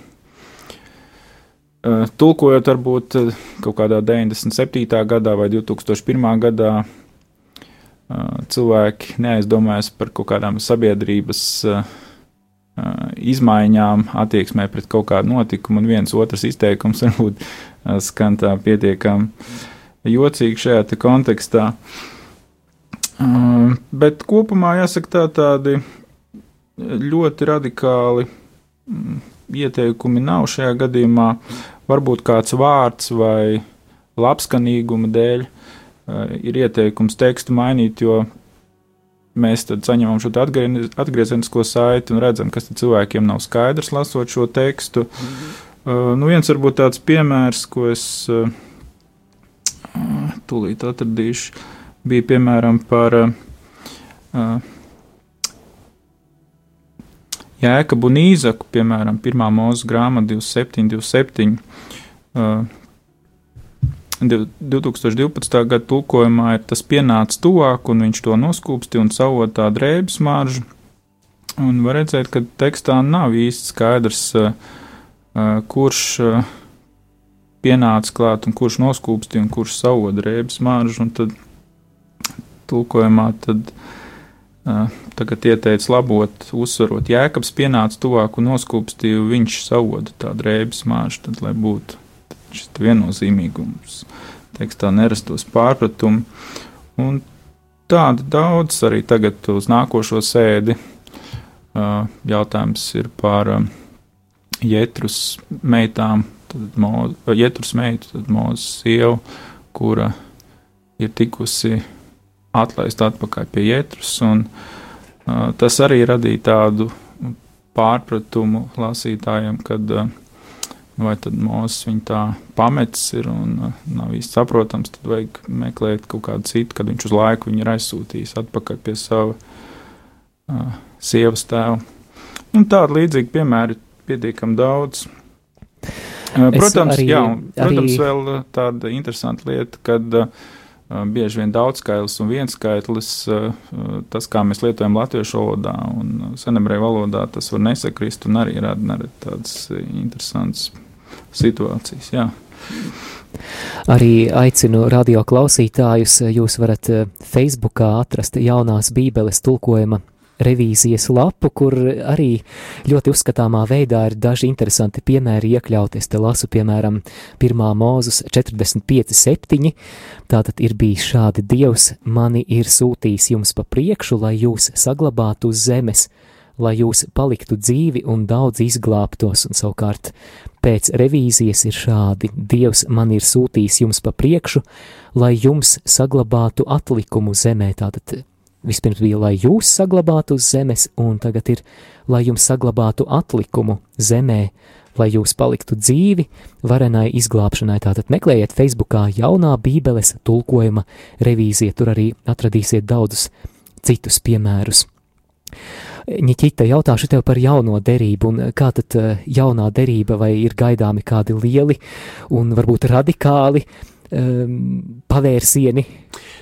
[SPEAKER 4] uh, tulkojot varbūt uh, kaut kādā 97. gadā vai 2001. gadā, uh, cilvēki neaizdomājas par kaut kādām sabiedrības uh, izmaiņām, attieksmē pret kaut kādu notikumu, un viens otrs izteikums varbūt skan tā pietiekami jocīgi šajā kontekstā. Bet kopumā jāsaka tā tādi ļoti radikāli mm, ieteikumi nav šajā gadījumā. Varbūt kāds vārds vai labskanīguma dēļ ir ieteikums tekstu mainīt, jo mēs tad saņemam šo atgriezenisko saiti un redzam, kas cilvēkiem nav skaidrs, lasot šo tekstu. -hmm. uh, nu viens varbūt tāds piemērs, ko es uh, tūlīt atradīšu, bija piemēram par uh, uh, Jēkabu un Īzaku, piemēram, pirmā mūzes grāmata 27, 27. Uh, 2012. gada tulkojumā ir tas pienācis tuvāk, un viņš to noskūpsti un savot tā drēbes maržu. Un var redzēt, ka tekstā nav īsti skaidrs, uh, uh, kurš uh, pienāca klāt un kurš noskūpsti un kurš savot drēbes maržu. Un tad tulkojumā tad, tagad ieteica labot, uzsverot, jēkabs pienāca tuvāk un noskūpstīja, viņš savoda tā drēbes maržu, tad lai būtu šis viennozīmīgums, tekstā nerastos pārpratumi. Un tāda daudz arī tagad uz nākošo sēdi. Jautājums ir par Jētrus meitām, tad mo, Jētrus meitu, tad mūsu sievu, kura ir tikusi atlaista atpakaļ pie Jētrus, un uh, tas arī radīja tādu pārpratumu lasītājiem, kad uh, vai tad mūzis viņu tā pametis ir un uh, nav īsti saprotams, tad vajag meklēt kaut kādu citu, kad viņš uz laiku viņu ir aizsūtījis atpakaļ pie sava uh, sievas tēva. Un tādu līdzīgu piemēru ir pietiekami daudz. Uh, protams, arī, jā, protams arī... vēl uh, tāda interesanta lieta, kad uh, bieži vien daudzskaitlis un vienskaitlis, tas, kā mēs lietojam latviešu valodā un senebreju valodā, tas var nesakrist un arī rada tādas interesantas situācijas. Jā.
[SPEAKER 1] Arī aicinu radio klausītājus, jūs varat Facebookā atrast jaunās Bībeles tulkojuma revīzijas lapu, kur arī ļoti uzskatāmā veidā ir daži interesanti piemēri iekļauti. Es te lasu, piemēram, 1. mūzus 45, 7. Tātad ir bijis šādi: Dievs mani ir sūtījis jums pa priekšu, lai jūs saglabātu uz zemes, lai jūs paliktu dzīvi un daudz izglābtos, un savukārt pēc revīzijas ir šādi: Dievs man ir sūtījis jums pa priekšu, lai jums saglabātu atlikumu zemē. Tātad Vispirms bija, lai jūs saglabātu uz zemes, un tagad ir, lai jums saglabātu atlikumu zemē, lai jūs paliktu dzīvi varenai izglābšanai. Tātad meklējiet Facebookā jaunā bībeles tulkojuma revīzija, tur arī atradīsiet daudzus citus piemērus. Ņķita, jautāšu tev par jauno derību, un kā tad eh, jaunā derība, vai ir gaidāmi kādi lieli un varbūt radikāli um, pavērsieni?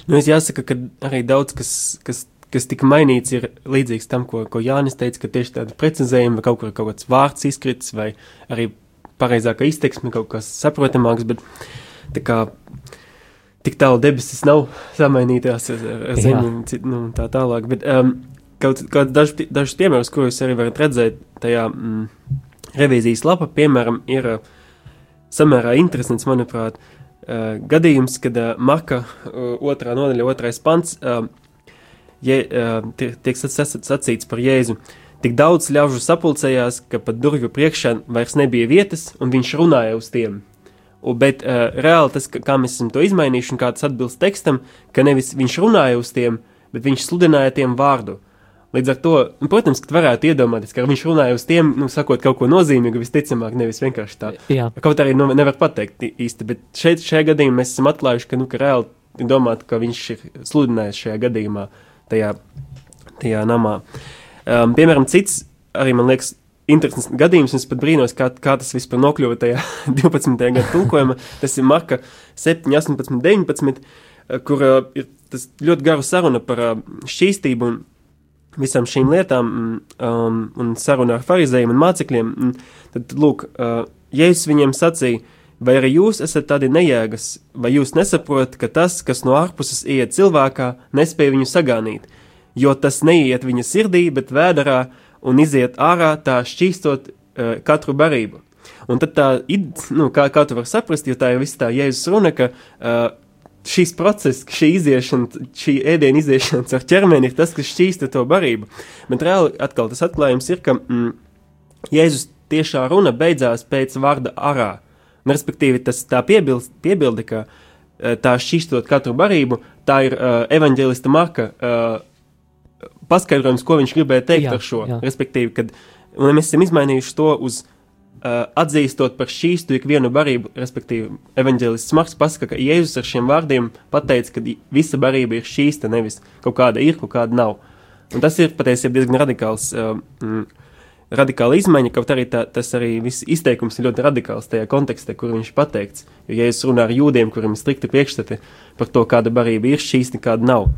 [SPEAKER 3] Nu, es jāsaka, ka arī daudz kas, kas, kas tika mainīts, ir līdzīgs tam, ko, ko Jānis teica, ka tieši tāda precizējuma vai kaut kur kaut kāds vārds izkrits vai arī pareizāka izteiksme kaut kas saprotamāks, bet tā kā tik tālu debesis nav samainītās ar, ar zemi un nu, tā tālāk, bet um, kaut, kaut daž, dažus piemērus, kurus arī varat redzēt tajā mm, revīzijas lapa, piemēram, ir uh, samērā interesants, manuprāt, uh, uh, gadījums, kad uh, Maka uh, otrā nodaļa, otrais pants, uh, je, uh, tiek sacīts par Jēzu. Tik daudz ļaužu sapulcējās, ka pat durvju priekšā vairs nebija vietas, un viņš runāja uz tiem. U, bet uh, reāli tas, kā mēs esam to izmainījuši, un kā tas atbilst tekstam, ka nevis viņš runāja uz tiem, bet viņš sludināja tiem vārdu. Līdz ar to, nu, protams, ka varētu iedomāties, ka viņš runāja uz tiem, nu, sakot kaut ko nozīmīgu, visticamāk, nevis vienkārši tā. Jā. Kaut arī nu, nevar pateikt īsti, bet šeit, šajā gadījumā mēs esam atklājuši, ka, nu, ka reāli domāt, ka viņš ir sludinājis šajā gadījumā, tajā, tajā namā. Um, piemēram, cits arī man liekas interesants gadījums, es pat brīnos, kā, kā tas vispār nokļuva tajā 12. gada tulkojumā. Tas ir Marka 7, 18, 19, kur uh, ir tas ļoti garu saruna par uh, šķīstību un visām šīm lietām mm, um, un sarunā ar farizējiem un mācekļiem, mm, tad, lūk, uh, Jēzus viņiem sacīja, vai arī jūs esat tādi nejēgas, vai jūs nesaprotat, ka tas, kas no ārpuses iet cilvēkā, nespēja viņu sagānīt, jo tas neiet viņa sirdī, bet vēdarā un iziet ārā tā šķīstot uh, katru barību. Un tad tā, nu, kā, kā tu vari saprast, jo tā ir viss tā Jēzus runa, ka uh, šīs process, šī iziešana, šī ēdienu iziešana caur ķermeni ir tas, kas šķīsta to barību. Bet reāli atkal tas atklājums ir, ka mm, Jēzus tiešā runa beidzās pēc vārda arā. Un, respektīvi, tas tā piebilst, piebilde, ka eh, tā šķīstot katru barību, tā ir uh, evaņģēlista Marka uh, paskaidrojums, ko viņš gribēja teikt jā, ar šo. Jā. Respektīvi, kad mēs esam izmainījuši to uz atzīstot par šķīstu ikvienu barību, respektīvi, evanģēlists Marks pasaka, ka Jēzus ar šiem vārdiem pateica, ka visa barība ir šķīsta, nevis kaut kāda ir, kaut kāda nav. Un tas ir patiesībā diezgan radikāls, uh, mm, radikāla izmaiņa, kaut arī tā, tas arī viss izteikums ir ļoti radikāls tajā kontekstē, kur viņš pateikts. Jo Jēzus runā ar jūdiem, kuriem ir strikti priekšstati par to, kāda barība ir šķīsta, kāda nav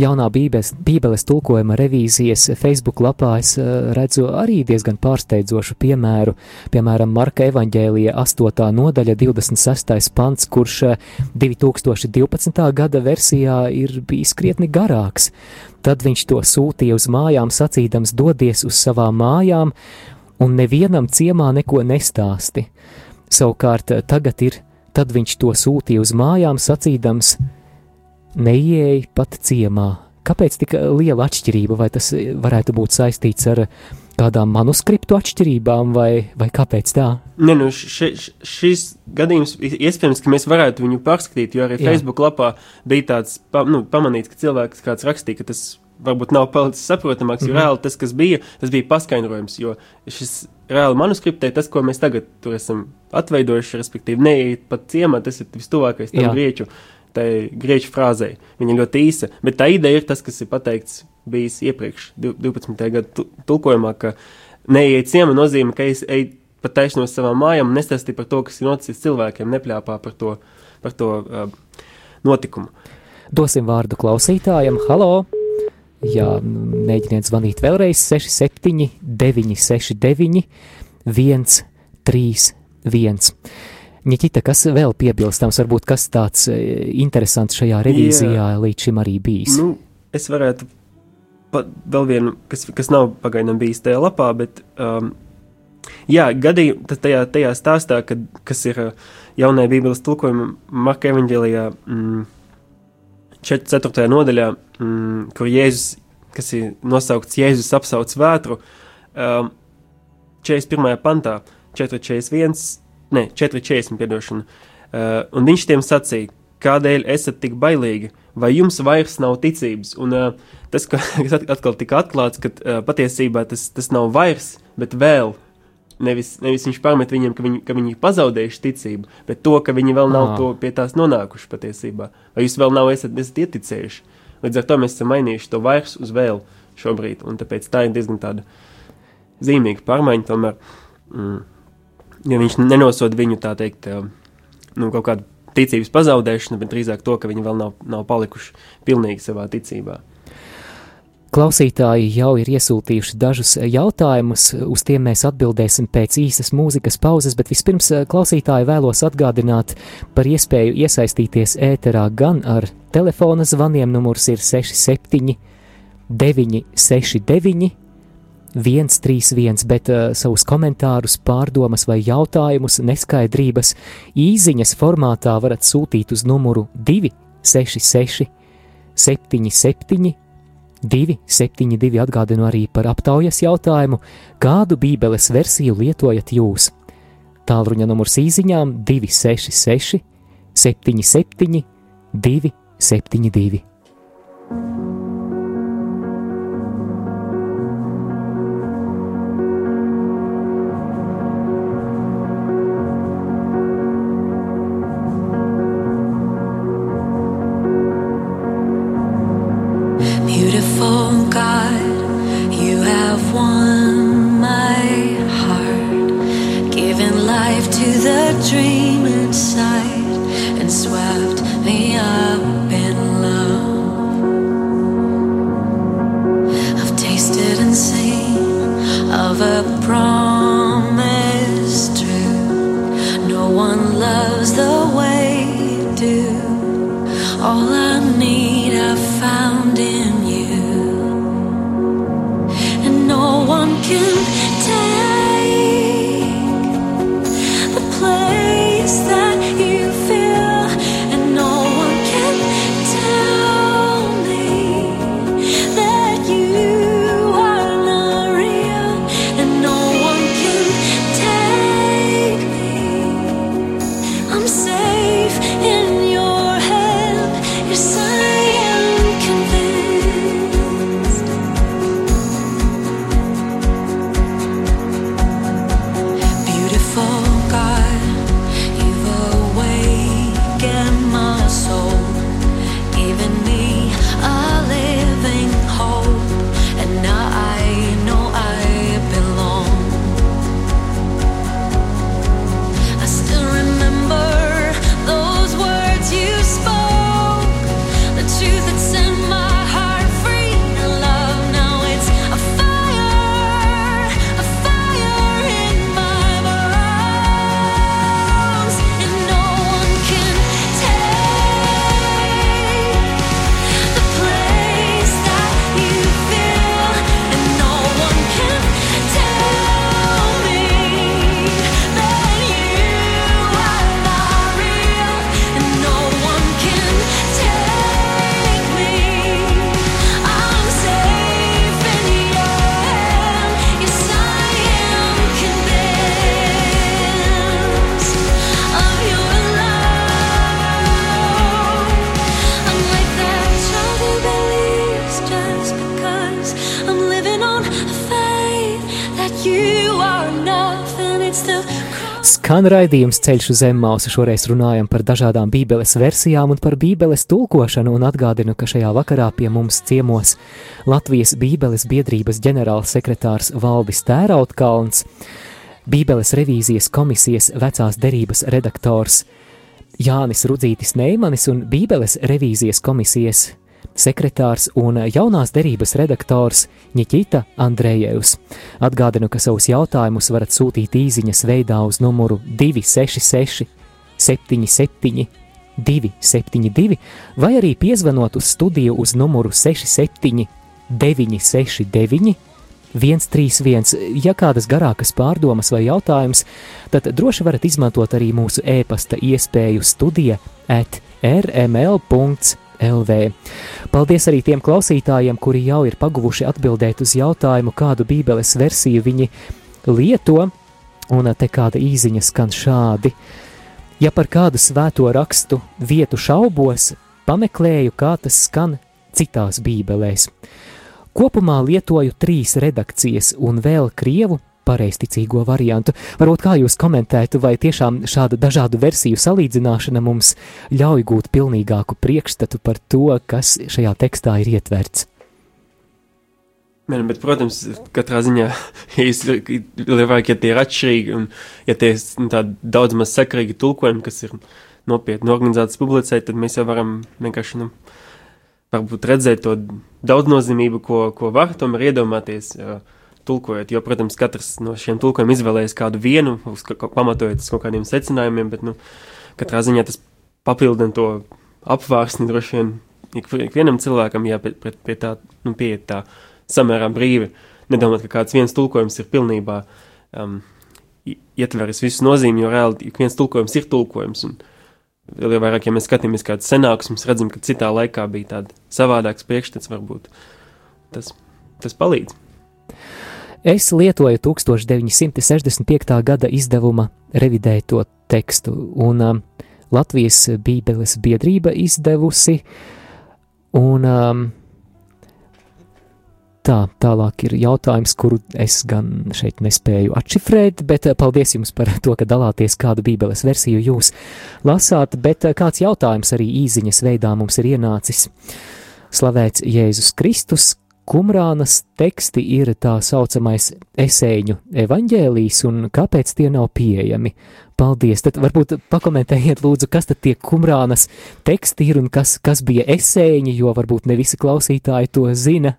[SPEAKER 1] jaunā bībeles, bībeles tulkojuma revīzijas Facebook lapā es eh, redzu arī diezgan pārsteidzošu piemēru, piemēram, Marka evaņģēlija 8. nodaļa 26. pants, kurš 2012. Eh, gada versijā ir bijis krietni garāks. Tad viņš to sūtīja uz mājām, sacīdams, dodies uz savām mājām, un nevienam ciemā neko nestāsti. Savukārt eh, tagad ir, tad viņš to sūtīja uz mājām, sacīdams, neieeja pat ciemā. Kāpēc tik liela atšķirība, vai tas varētu būt saistīts ar kādām manuskriptu atšķirībām, vai, vai kāpēc tā?
[SPEAKER 3] Nē, nu, še, šis gadījums iespējams, ka mēs varētu viņu pārskatīt, jo arī Jā. Facebook lapā bija tāds, pa, nu, pamanīts, ka cilvēks kāds rakstīja, ka tas varbūt nav palicis saprotamāks, jo mm -hmm. reāli tas, kas bija, tas bija paskaidrojums, jo šis reāli manuskriptē, tas, ko mēs tagad tur esam atveidojuši, respektīvi, neiet pat ciemā, tas ir vistuvākais tam Jā. grieķu, tai grieķu frāzei. Viņa ļoti īsa, bet tā ideja ir tas, kas ir pateikts bijis iepriekš, 12. gada tulkojumā, ka neiet ciemā nozīmē, ka es eju pa taisno uz savām mājām nestāstīju par to, kas ir noticis cilvēkiem, nepļāpā par to, par to uh, notikumu.
[SPEAKER 1] Dosim vārdu klausītājam. Halo! Jā, mēģiniet zvanīt vēlreiz 67, 969, 131. Nikita, kas vēl piebilstams, varbūt kas tāds e, interesants šajā revīzijā jā. līdz šim arī bijis?
[SPEAKER 3] Nu, es varētu pat vēl vienu, kas, kas nav pagaidām bijis tajā lapā, bet um, jā, gadījumā tajā, tajā stāstā, kad, kas ir uh, jaunajā Bībeles tulkojumā Marka evaņģēlijā. Mm, 4. nodaļā, mm, kur Jēzus, kas ir nosaukts Jēzus apsauc vētru, um, 41. pantā, 441, ne, 440, piedošana, uh, un viņš tiem sacīja, kādēļ esat tik bailīgi, vai jums vairs nav ticības, un uh, tas, kas atkal tika atklāts, ka uh, patiesībā tas, tas nav vairs, bet vēl. Nevis, nevis viņš pamet viņiem, ka viņi, ka viņi ir pazaudējuši ticību, bet to, ka viņi vēl nav to pie tās nonākuši patiesībā. Vai jūs vēl nav esat, esat ieticējuši? Līdz ar to mēs esam mainījuši to vairs uz vēl šobrīd, un tāpēc tā ir diezgan tāda zīmīga pārmaiņa tomēr. Mm, ja viņš nenosod viņu tā teikt, nu, kaut kādu ticības pazaudēšanu, bet drīzāk to, ka viņi vēl nav, nav palikuši pilnīgi savā ticībā.
[SPEAKER 1] Klausītāji jau ir iesūtījuši dažus jautājumus, uz tiem mēs atbildēsim pēc īsas mūzikas pauzes, bet vispirms eh, klausītāji vēlos atgādināt par iespēju iesaistīties ēterā gan ar telefona zvaniem, numurs ir 67 969 131, bet uh, savus komentārus, pārdomas vai jautājumus, neskaidrības īziņas formātā varat sūtīt uz numuru 266 77 272 atgādinu arī par aptaujas jautājumu, kādu bībeles versiju lietojat jūs. Tālruņa numurs īsiņām 266 77 272.
[SPEAKER 7] all I
[SPEAKER 1] Skan raidījums ceļš uz Zemmausu. Šoreiz runājam par dažādām bībeles versijām un par bībeles tulkošanu atgādinu, ka šajā vakarā pie mums ciemos Latvijas bībeles biedrības ģenerālsekretārs Valdis Tērautkalns, bībeles revīzijas komisijas vecās derības redaktors Jānis Rudzītis Neimanis un bībeles revīzijas komisijas sekretārs un jaunās derības redaktors Ņķita Andrejevs. Atgādinu, ka savus jautājumus varat sūtīt īsiņas veidā uz numuru 266 77 272 vai arī piezvanot uz studiju uz numuru 67 969 131. Ja kādas garākas pārdomas vai jautājums, tad droši varat izmantot arī mūsu e-pasta iespēju studija at rml.com LV. Paldies arī tiem klausītājiem, kuri jau ir paguvuši atbildēt uz jautājumu, kādu Bībeles versiju viņi lieto, un te kāda īziņa skan šādi. Ja par kādu svēto rakstu vietu šaubos, pameklēju, kā tas skan citās Bībelēs. Kopumā lietoju trīs redakcijas un vēl krievu, pareizticīgo variantu. Varbūt kā jūs komentētu, vai tiešām šāda dažādu versiju salīdzināšana mums ļauj gūt pilnīgāku priekšstatu par to, kas šajā tekstā ir ietverts?
[SPEAKER 3] Man, bet, protams, katrā ziņā, ja lielākie ja tie ir atšķirīgi un ja tie ir nu, daudz maz sakrīgi tulkojumi, kas ir nopietni organizētas publicēt, tad mēs jau varam vienkārši, nu, redzēt to daudznozīmību, ko, ko var tomēr iedomāties. Uh, tulkojot, jo, protams, katrs no šiem tulkojumiem izvēlējas kādu vienu, uz, pamatojot uz kaut kādiem secinājumiem, bet, nu, katrā ziņā tas papildina to apvārsni droši vien ik, ikvienam cilvēkam, jā, pie, pie, tā, nu, pieiet tā samērā brīvi, nedomāt, ka kāds viens tulkojums ir pilnībā um, ietveris visu nozīmi, jo reāli ik viens tulkojums ir tulkojums, un vēl jau vairāk, ja mēs skatāmies kāds senāks, mēs redzam, ka citā laikā bija tāda savādāks priekšstats varbūt, tas, tas palīdz.
[SPEAKER 1] Es lietoju 1965. gada izdevuma revidēto tekstu, un um, Latvijas Bībeles biedrība izdevusi, un um, tā, tālāk ir jautājums, kuru es gan šeit nespēju atšifrēt, bet uh, paldies jums par to, ka dalāties kādu Bībeles versiju jūs lasāt, bet uh, kāds jautājums arī īziņas veidā mums ir ienācis. Slavēts Jēzus Kristus, Kumrānas teksti ir tā saucamais esēņu evaņģēlijs, un kāpēc tie nav pieejami? Paldies! Tad varbūt pakomentējiet, lūdzu, kas tad tie kumrānas teksti ir un kas, kas bija esēņi, jo varbūt ne visi klausītāji to zina.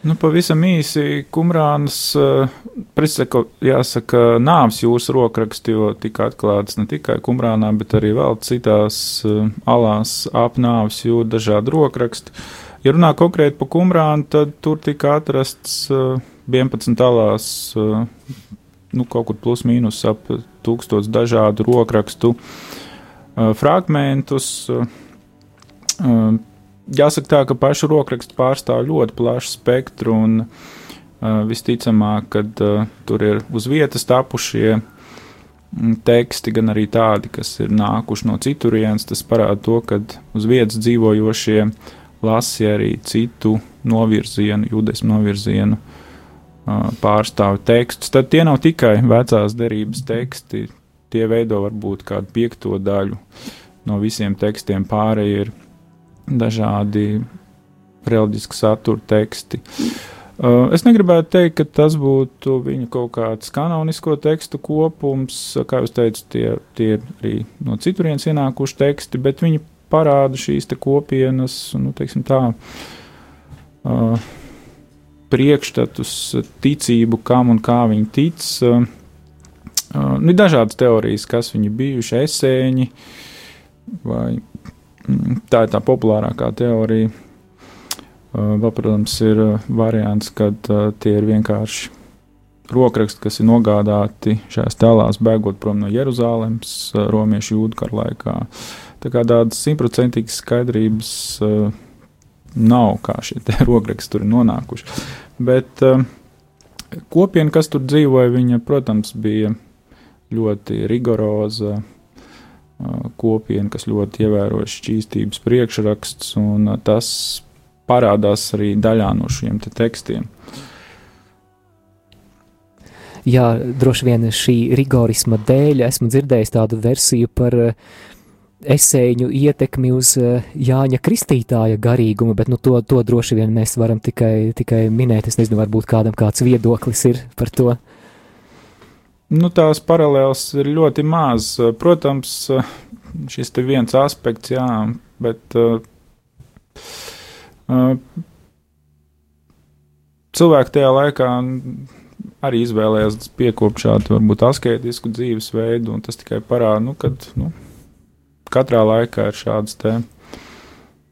[SPEAKER 4] Nu, pavisam īsi Kumrānas, uh, priseko, jāsaka, nāves jūras rokraksti, jo tika atklāts ne tikai Kumrānā, bet arī vēl citās uh, alās ap nāves jūru dažādi rokraksti. Uh, Ja runā konkrēti par kumrānu, tad tur tika atrasts uh, 11 talās, uh, nu, kaut kur plus mīnus ap tūkstots dažādu rokrakstu uh, fragmentus. Uh, uh, jāsaka tā, ka pašu rokrakstu pārstāv ļoti plašu spektru un visticamāk, ka tur ir uz vietas tapušie mm, teksti, gan arī tādi, kas ir nākuši no citurienes. Tas parāda to, ka uz vietas dzīvojošie uh, lasi arī citu novirzienu, jūdaismu novirzienu pārstāvu tekstus. Tad tie nav tikai vecās derības teksti, tie veido varbūt kādu piekto daļu no visiem tekstiem. Pārējie ir dažādi reliģiski satura teksti. Es negribētu teikt, ka tas būtu viņa kaut kāds kanonisko tekstu kopums, kā jūs teicat, tie, tie ir arī no citurienes ienākuši teksti, bet viņi parāda šīs kopienas, nu, tā, uh, priekšstatus, ticību, kam un kā viņi tic. Uh, uh, nu, ir dažādas teorijas, kas viņi bijuši esēņi, vai mm, tā ir tā populārākā teorija. Uh, vēl, protams, ir variants, kad uh, tie ir vienkārši rokraksti, kas ir nogādāti šajās tēlās, bēgot prom no Jeruzalemes, romiešu jūdu kara laikā. Uh, Tā kā tādas simtprocentīgas skaidrības uh, nav, kā šie rokraksti tur ir nonākuši. Bet uh, kopiena, kas tur dzīvoja, viņa, protams, bija ļoti rigoroza uh, kopiena, kas ļoti ievēroja šķīstības priekšrakstus, un uh, tas parādās arī daļā no šiem te tekstiem.
[SPEAKER 1] jā, droši vien šī rigorisma dēļ esmu dzirdējis tādu versiju par esēņu ietekmi uz Jāņa Kristītāja garīgumu, bet nu, to, to droši vien mēs varam tikai, tikai minēt. Es nezinu, varbūt kādam kāds viedoklis ir par to.
[SPEAKER 4] Nu, tās paralēlas ir ļoti maz. Protams, šis te viens aspekts, jā, bet uh, uh, cilvēki tajā laikā arī izvēlējās piekopt šādu varbūt asketisku dzīvesveidu, un tas tikai parāda, nu, ka nu, katrā laikā ir šāds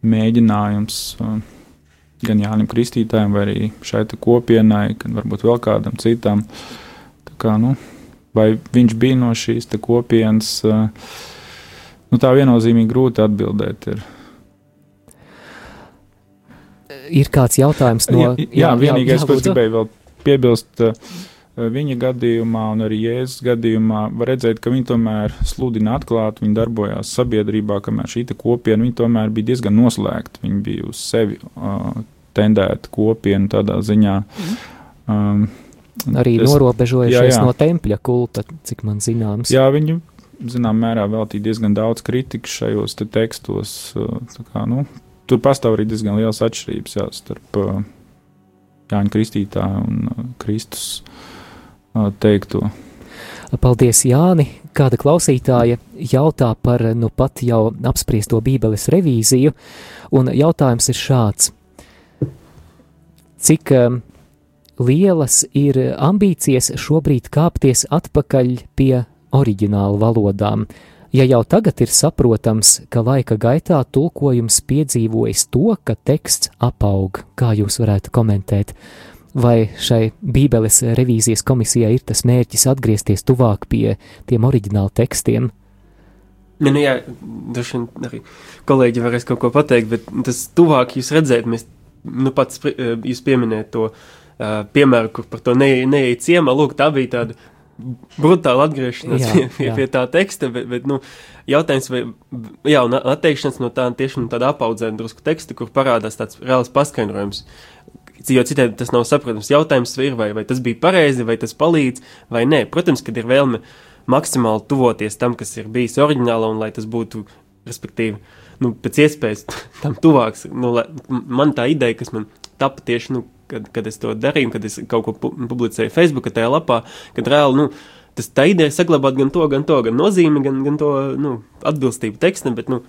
[SPEAKER 4] mēģinājums uh, gan Jānim Kristītājam, vai arī šai kopienai, gan varbūt vēl kādam citam. Tā kā, nu, vai viņš bija no šīs kopienas, uh, nu, tā viennozīmīgi grūti atbildēt. Ir
[SPEAKER 1] ir kāds jautājums no.
[SPEAKER 4] Jā, jā, jā vienīgais, ko es gribēju vēl piebilst, uh, viņa gadījumā un arī Jēzus gadījumā var redzēt, ka viņi tomēr sludina atklāti, viņi darbojās sabiedrībā, kamēr šī kopiena, tomēr bija diezgan noslēgta, viņi bija uz sevi uh, tendēta kopiena tādā ziņā. Um,
[SPEAKER 1] arī es, norobežojušies jā, jā. no tempļa kulta, cik man zināms.
[SPEAKER 4] Jā, viņi zinām mērā veltīja diezgan daudz kritikas šajos te tekstos. Kā, nu, tur pastāv arī diezgan liels atšķirības jā, starp uh, Jāņa Kristītāja un uh, Kristus uh, teikto.
[SPEAKER 1] Paldies, Jāni! Kāda klausītāja jautā par nu pat jau apspriesto Bībeles revīziju, un jautājums ir šāds. Cik um, lielas ir ambīcijas šobrīd kāpties atpakaļ pie oriģinālu valodām? Ja jau tagad ir saprotams, ka laika gaitā tulkojums piedzīvojis to, ka teksts apaug, kā jūs varētu komentēt, vai šai Bībeles revīzijas komisijai ir tas mērķis atgriezties tuvāk pie tiem oriģināla tekstiem?
[SPEAKER 3] Ja, nu jā, droši vien arī kolēģi varēs kaut ko pateikt, bet tas tuvāk jūs redzēt, mēs, nu pats jūs pieminējat to uh, piemēru, kur par to neiet ne, ciemā, lūk, tā bija tāda brutāli atgriešanās jā, pie, pie, pie tā teksta, bet, bet nu, jautājums, vai, jā, atteikšanās no tā tieši no tāda apaudzēta drusku teksta, kur parādās tāds reāls paskaidrojums. Jo citādi tas nav saprotams. Jautājums ir, vai, vai tas bija pareizi, vai tas palīdz, vai nē. Protams, kad ir vēlme maksimāli tuvoties tam, kas ir bijis oriģināla, un lai tas būtu, respektīvi, nu, pēc iespējas tam tuvāks. Nu, lai, man tā ideja, kas man tapa tieši, nu, kad, kad es to darīju, kad es kaut ko publicēju Facebook, tajā lapā, kad reāli, nu, tas tā ideja saglabāt gan to, gan to, gan nozīmi, gan, gan to, nu, atbilstību tekstam, bet, nu,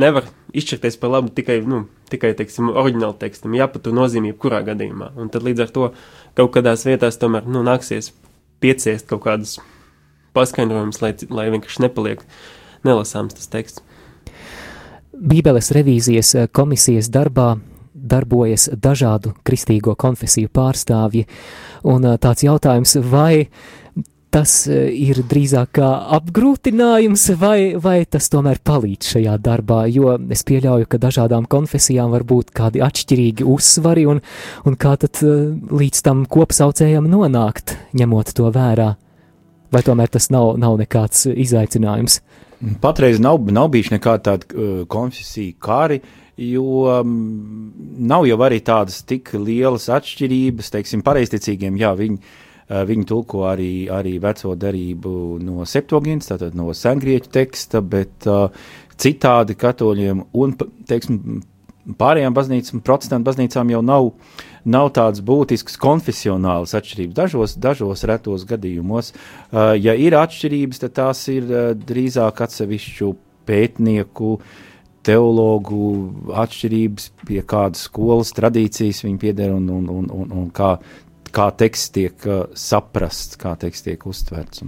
[SPEAKER 3] nevar izšķirties par labu tikai, nu, tikai, teiksim, oriģinālu tekstam, jāpatur nozīmību kurā gadījumā. Un tad līdz ar to kaut kādās vietās tomēr, nu, nāksies pieciest kaut kādus paskaidrojumus, lai, lai vienkārši nepaliek nelasāms tas teksts.
[SPEAKER 1] Bībeles revīzijas komisijas darbā darbojas dažādu kristīgo konfesiju pārstāvji, un tāds jautājums, vai tas ir drīzāk kā apgrūtinājums, vai, vai tas tomēr palīdz šajā darbā, jo es pieļauju, ka dažādām konfesijām var būt kādi atšķirīgi uzsvari, un, un kā tad līdz tam kopsaucējam nonākt, ņemot to vērā, vai tomēr tas nav, nav nekāds izaicinājums?
[SPEAKER 2] Patreiz nav, nav bijuši nekāda tāda uh, konfesija kari, uh, jo um, nav jau arī tādas tik lielas atšķirības, teiksim, pareizticīgiem, jā, viņi, viņi tulko arī, arī veco darību no septogīnas, tātad no sengrieķu teksta, bet uh, citādi katoļiem un, teiksim, pārējām baznīcām, protestantu baznīcām jau nav, nav tādas būtiskas konfesionālas atšķirības. Dažos, dažos retos gadījumos, uh, ja ir atšķirības, tad tās ir drīzāk atsevišķu pētnieku teologu atšķirības, pie kādas skolas tradīcijas viņi pieder un, un, un, un, un kā, kā teksts tiek uh, saprasts, kā teksts tiek uztverts.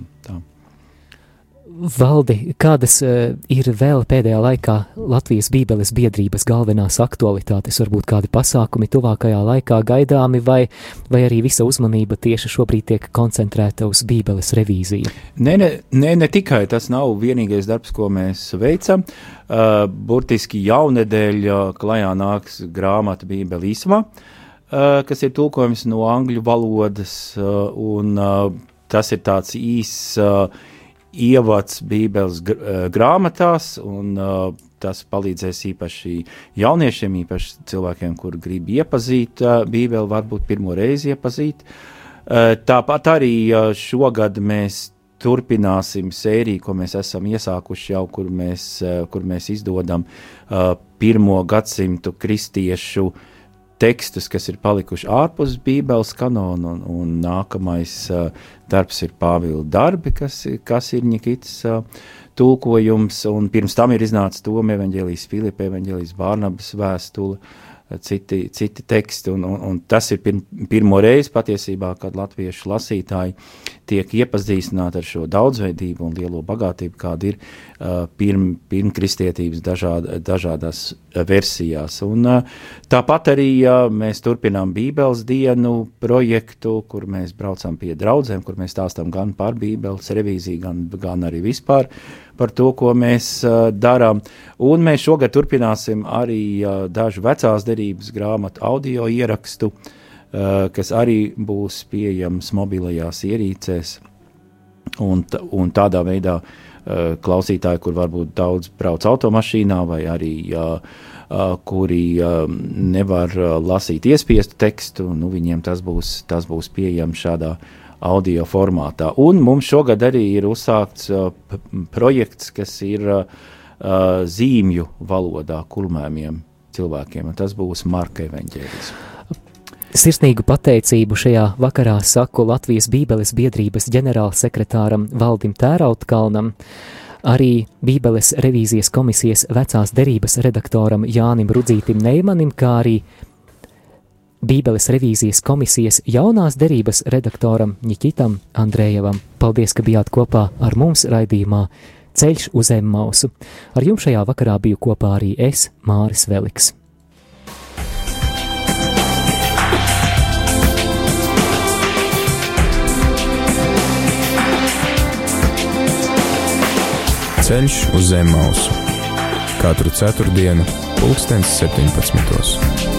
[SPEAKER 1] Valdi, kādas uh, ir vēl pēdējā laikā Latvijas Bībeles biedrības galvenās aktualitātes, varbūt kādi pasākumi tuvākajā laikā gaidāmi, vai, vai arī visa uzmanība tieši šobrīd tiek koncentrēta uz Bībeles revīziju?
[SPEAKER 2] Nē, ne, ne, ne tikai tas nav vienīgais darbs, ko mēs veicam. Uh, burtiski jaunedēļ klajā nāks grāmata Bībele īsumā, uh, kas ir tulkojums no angļu valodas, uh, un uh, tas ir tāds īss. Uh, ievads Bībeles eh, grāmatās, un uh, tas palīdzēs īpaši jauniešiem, īpaši cilvēkiem, kur grib iepazīt uh, Bībeli, varbūt pirmo reizi iepazīt. Tāpat arī šogad mēs turpināsim sēriju, ko mēs esam iesākuši jau, kur mēs, kur mēs izdodam pirmo gadsimtu kristiešu tekstus, kas ir palikuši ārpus Bībeles kanona, un, un nākamais uh, darbs ir Pāvila darbi, kas, kas ir Nikits uh, tulkojums, un pirms tam ir iznācis Toma evaņģēlijas, Filipa evaņģēlijas, Bārnabas vēstule, citi, citi teksti. Un, un, un tas ir pir, pirmo reizi patiesībā, kad latviešu lasītāji tiek iepazīstināti ar šo daudzveidību un lielo bagātību, kāda ir uh, pirm, pirmkristietības dažād, dažādās versijās. Un, uh, tāpat arī uh, mēs turpinām Bībeles dienu projektu, kur mēs braucam pie draudzēm, kur mēs stāstam gan par Bībeles revīziju, gan, gan arī vispār par to, ko mēs uh, darām. Un mēs šogad turpināsim arī uh, dažu vecās derības grāmatu audio ierakstu, uh, kas arī būs pieejams mobilajās ierīcēs. Un, un tādā veidā uh, klausītāji, kur varbūt daudz brauc automašīnā vai arī uh, uh, kuri uh, nevar uh, lasīt iespiestu tekstu, nu, viņiem tas būs, tas būs pieejams šādā veidā audio formātā. Un mums šogad arī ir uzsākts uh, projekts, kas ir uh, uh, zīmju valodā kulmējumiem cilvēkiem, un tas būs Marka evaņģēlis.
[SPEAKER 1] Sirsnīgu pateicību šajā vakarā saku Latvijas Bībeles biedrības ģenerālsekretāram Valdim Tērautkalnam, arī Bībeles revīzijas komisijas vecās derības redaktoram Jānim Rudzītim Neimanim, kā arī Bībeles revīzijas komisijas jaunās derības redaktoram Nikitam Andrējevam. Paldies, ka bijāt kopā ar mums raidījumā Ceļš uz Emmausu. Ar jums šajā vakarā biju kopā arī es, Māris Veliks.
[SPEAKER 6] Ceļš uz Emmausu katru ceturtdienu, pulkstens 17.